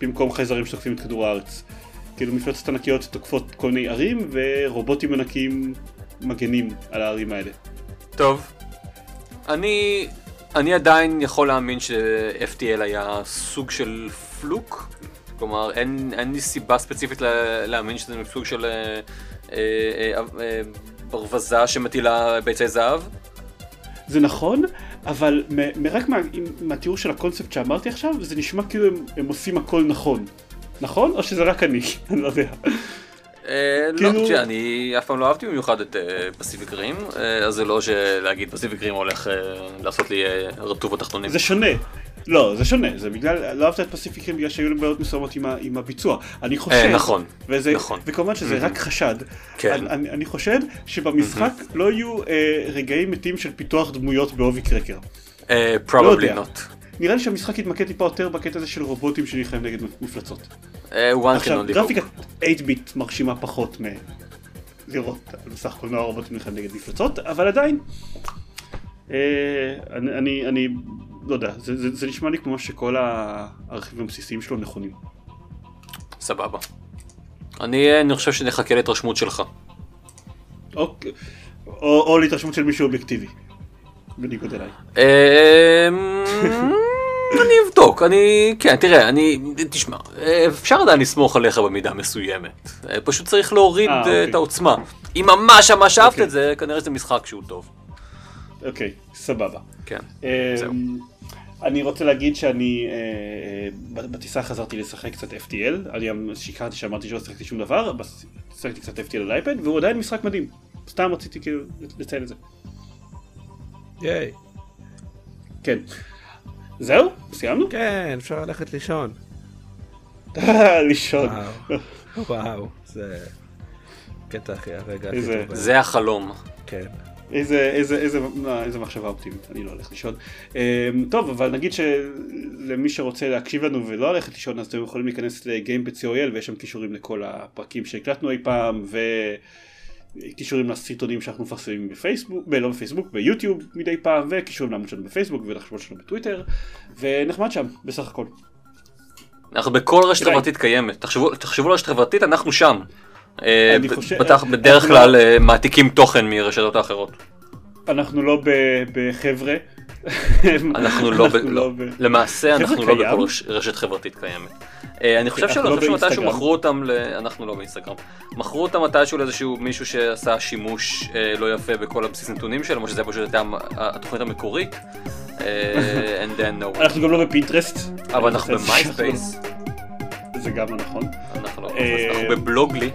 [SPEAKER 1] במקום חייזרים שתוקפים את כדור הארץ. כאילו מפלצות ענקיות תוקפות כל מיני ערים ורובוטים ענקיים מגנים על הערים האלה.
[SPEAKER 2] טוב, אני, אני עדיין יכול להאמין ש-FTL היה סוג של פלוק, כלומר אין, אין לי סיבה ספציפית לה, להאמין שזה סוג של אה, אה, אה, אה, ברווזה שמטילה ביצי זהב.
[SPEAKER 1] זה נכון, אבל רק מה, מהתיאור של הקונספט שאמרתי עכשיו, זה נשמע כאילו הם, הם עושים הכל נכון. נכון? או שזה רק אני? *laughs* אני לא יודע.
[SPEAKER 2] אה, לא,
[SPEAKER 1] כאילו-
[SPEAKER 2] תראה, אני אף פעם לא אהבתי במיוחד את אה, פסיפיק רים, אה, אז זה לא שלהגיד פסיפיק רים הולך אה, לעשות לי אה, רטוב התחתונים.
[SPEAKER 1] זה שונה. לא, זה שונה, זה בגלל, לא אהבת את פסיפיקים בגלל שהיו להם בעיות מסוימות עם, ה, עם הביצוע. אני חושב,
[SPEAKER 2] אה, נכון,
[SPEAKER 1] וזה,
[SPEAKER 2] נכון.
[SPEAKER 1] וכמובן שזה רק חשד.
[SPEAKER 2] כן.
[SPEAKER 1] אני, אני, אני חושד שבמשחק לא יהיו אה, רגעים מתים של פיתוח דמויות בעובי קרקר.
[SPEAKER 2] אה,
[SPEAKER 1] לא
[SPEAKER 2] probably
[SPEAKER 1] יודע.
[SPEAKER 2] not.
[SPEAKER 1] נראה לי שהמשחק יתמקד טיפה יותר בקטע הזה של רובוטים שנלחמים נגד מפלצות.
[SPEAKER 2] אה, can
[SPEAKER 1] עכשיו,
[SPEAKER 2] only
[SPEAKER 1] גרפיקת
[SPEAKER 2] hope.
[SPEAKER 1] 8 ביט מרשימה פחות מלראות בסך הכל נוער רובוטים נלחמים נגד מפלצות, אבל עדיין, אה, אני, אני, אני לא יודע, זה, זה, זה נשמע לי כמו שכל הרכיבים הבסיסיים שלו נכונים.
[SPEAKER 2] סבבה. אני אה, אני חושב שנחכה להתרשמות שלך.
[SPEAKER 1] או, או, או להתרשמות של מישהו אובייקטיבי, בניגוד אליי.
[SPEAKER 2] אמ, *laughs* אני אבדוק, אני, כן, תראה, אני, תשמע, אפשר עדיין לסמוך עליך במידה מסוימת. אה, פשוט צריך להוריד
[SPEAKER 1] אה,
[SPEAKER 2] אה,
[SPEAKER 1] אוקיי.
[SPEAKER 2] את העוצמה. אם ממש ממש אהבת
[SPEAKER 1] אוקיי.
[SPEAKER 2] את זה, כנראה שזה משחק שהוא טוב.
[SPEAKER 1] אוקיי, סבבה.
[SPEAKER 2] כן.
[SPEAKER 1] אה,
[SPEAKER 2] זהו.
[SPEAKER 1] אני רוצה להגיד שאני אה, אה, בטיסה חזרתי לשחק קצת FTL, אני גם שיקרתי שאמרתי שלא שיחקתי שום דבר, אבל שיחקתי קצת FTL על אייפד, והוא עדיין משחק מדהים. סתם רציתי כאילו לציין את זה.
[SPEAKER 3] ייי.
[SPEAKER 1] כן. זהו? סיימנו?
[SPEAKER 3] כן, אפשר ללכת לישון. *laughs*
[SPEAKER 1] לישון.
[SPEAKER 3] וואו. זה קטע אחי, הרגע הכי טוב.
[SPEAKER 2] זה החלום.
[SPEAKER 3] כן.
[SPEAKER 1] איזה, איזה, איזה, לא, איזה מחשבה אופטימית, אני לא הולך לישון. אה, טוב, אבל נגיד שלמי שרוצה להקשיב לנו ולא ללכת לישון, אז אתם יכולים להיכנס לגיימפד co.il ויש שם קישורים לכל הפרקים שהקלטנו אי פעם, וקישורים לסרטונים שאנחנו מפרסמים בפייסבוק, ב- לא בפייסבוק, ביוטיוב מדי פעם, וקישורים לעמוד שלנו בפייסבוק ולחשבות שלנו בטוויטר, ונחמד שם, בסך הכל.
[SPEAKER 2] אנחנו בכל רשת. חברתית קיימת, תחשבו תחשבו על רשת חברתית, אנחנו שם. אה,
[SPEAKER 1] חושב-
[SPEAKER 2] בטח- בדרך כלל אה, מעתיקים תוכן מרשתות האחרות.
[SPEAKER 1] אנחנו לא בחבר'ה.
[SPEAKER 2] אנחנו לא, ב-
[SPEAKER 1] אנחנו
[SPEAKER 2] לא. למעשה אנחנו לא
[SPEAKER 1] קיים?
[SPEAKER 2] בכל רש- רשת חברתית קיימת. אה, אני חושב
[SPEAKER 1] אנחנו
[SPEAKER 2] שלא,
[SPEAKER 1] לא
[SPEAKER 2] אני חושב שמתישהו. מכרו אותם. אנחנו לא באינסטגרם, מכרו אותם מתישהו לאיזשהו מישהו שעשה שימוש אה, לא יפה בכל הבסיס נתונים שלהם, או שזה פשוט הייתה התוכנית המקורית. אה.
[SPEAKER 1] אנחנו גם לא בפינטרסט.
[SPEAKER 2] אבל אנחנו
[SPEAKER 1] חזק
[SPEAKER 2] במייספייס,
[SPEAKER 1] זה גם לא נכון.
[SPEAKER 2] לא,
[SPEAKER 1] אה,
[SPEAKER 2] אנחנו בבלוגלי,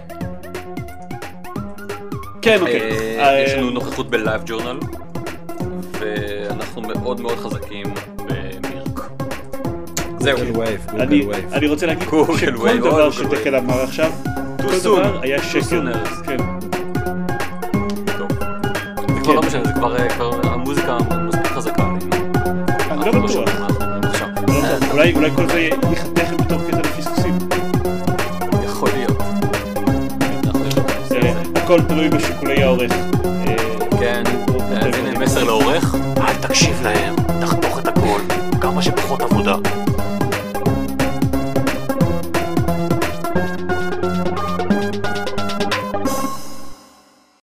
[SPEAKER 1] כן, אוקיי.
[SPEAKER 2] אה, יש
[SPEAKER 1] אה,
[SPEAKER 2] לנו נוכחות ב LiveJournal, ואנחנו מאוד מאוד חזקים במירק. זהו.
[SPEAKER 3] Google Wave,
[SPEAKER 1] אני-
[SPEAKER 3] Google Wave.
[SPEAKER 1] אני רוצה להגיד שכל דבר שדקל אמר עכשיו, כל. דבר היה שקר.
[SPEAKER 2] ארז.
[SPEAKER 1] כן.
[SPEAKER 2] טוב. זה כבר לא משנה, זה כבר אה, המוזיקה מספיק חזקה.
[SPEAKER 1] אני
[SPEAKER 2] אנחנו
[SPEAKER 1] לא בטוח. לא בטוח. אולי כל זה ייחתך בתור הכל תלוי בשיקולי העורך. אה,
[SPEAKER 2] כן, אז הנה מסר לעורך, אל תקשיב להם.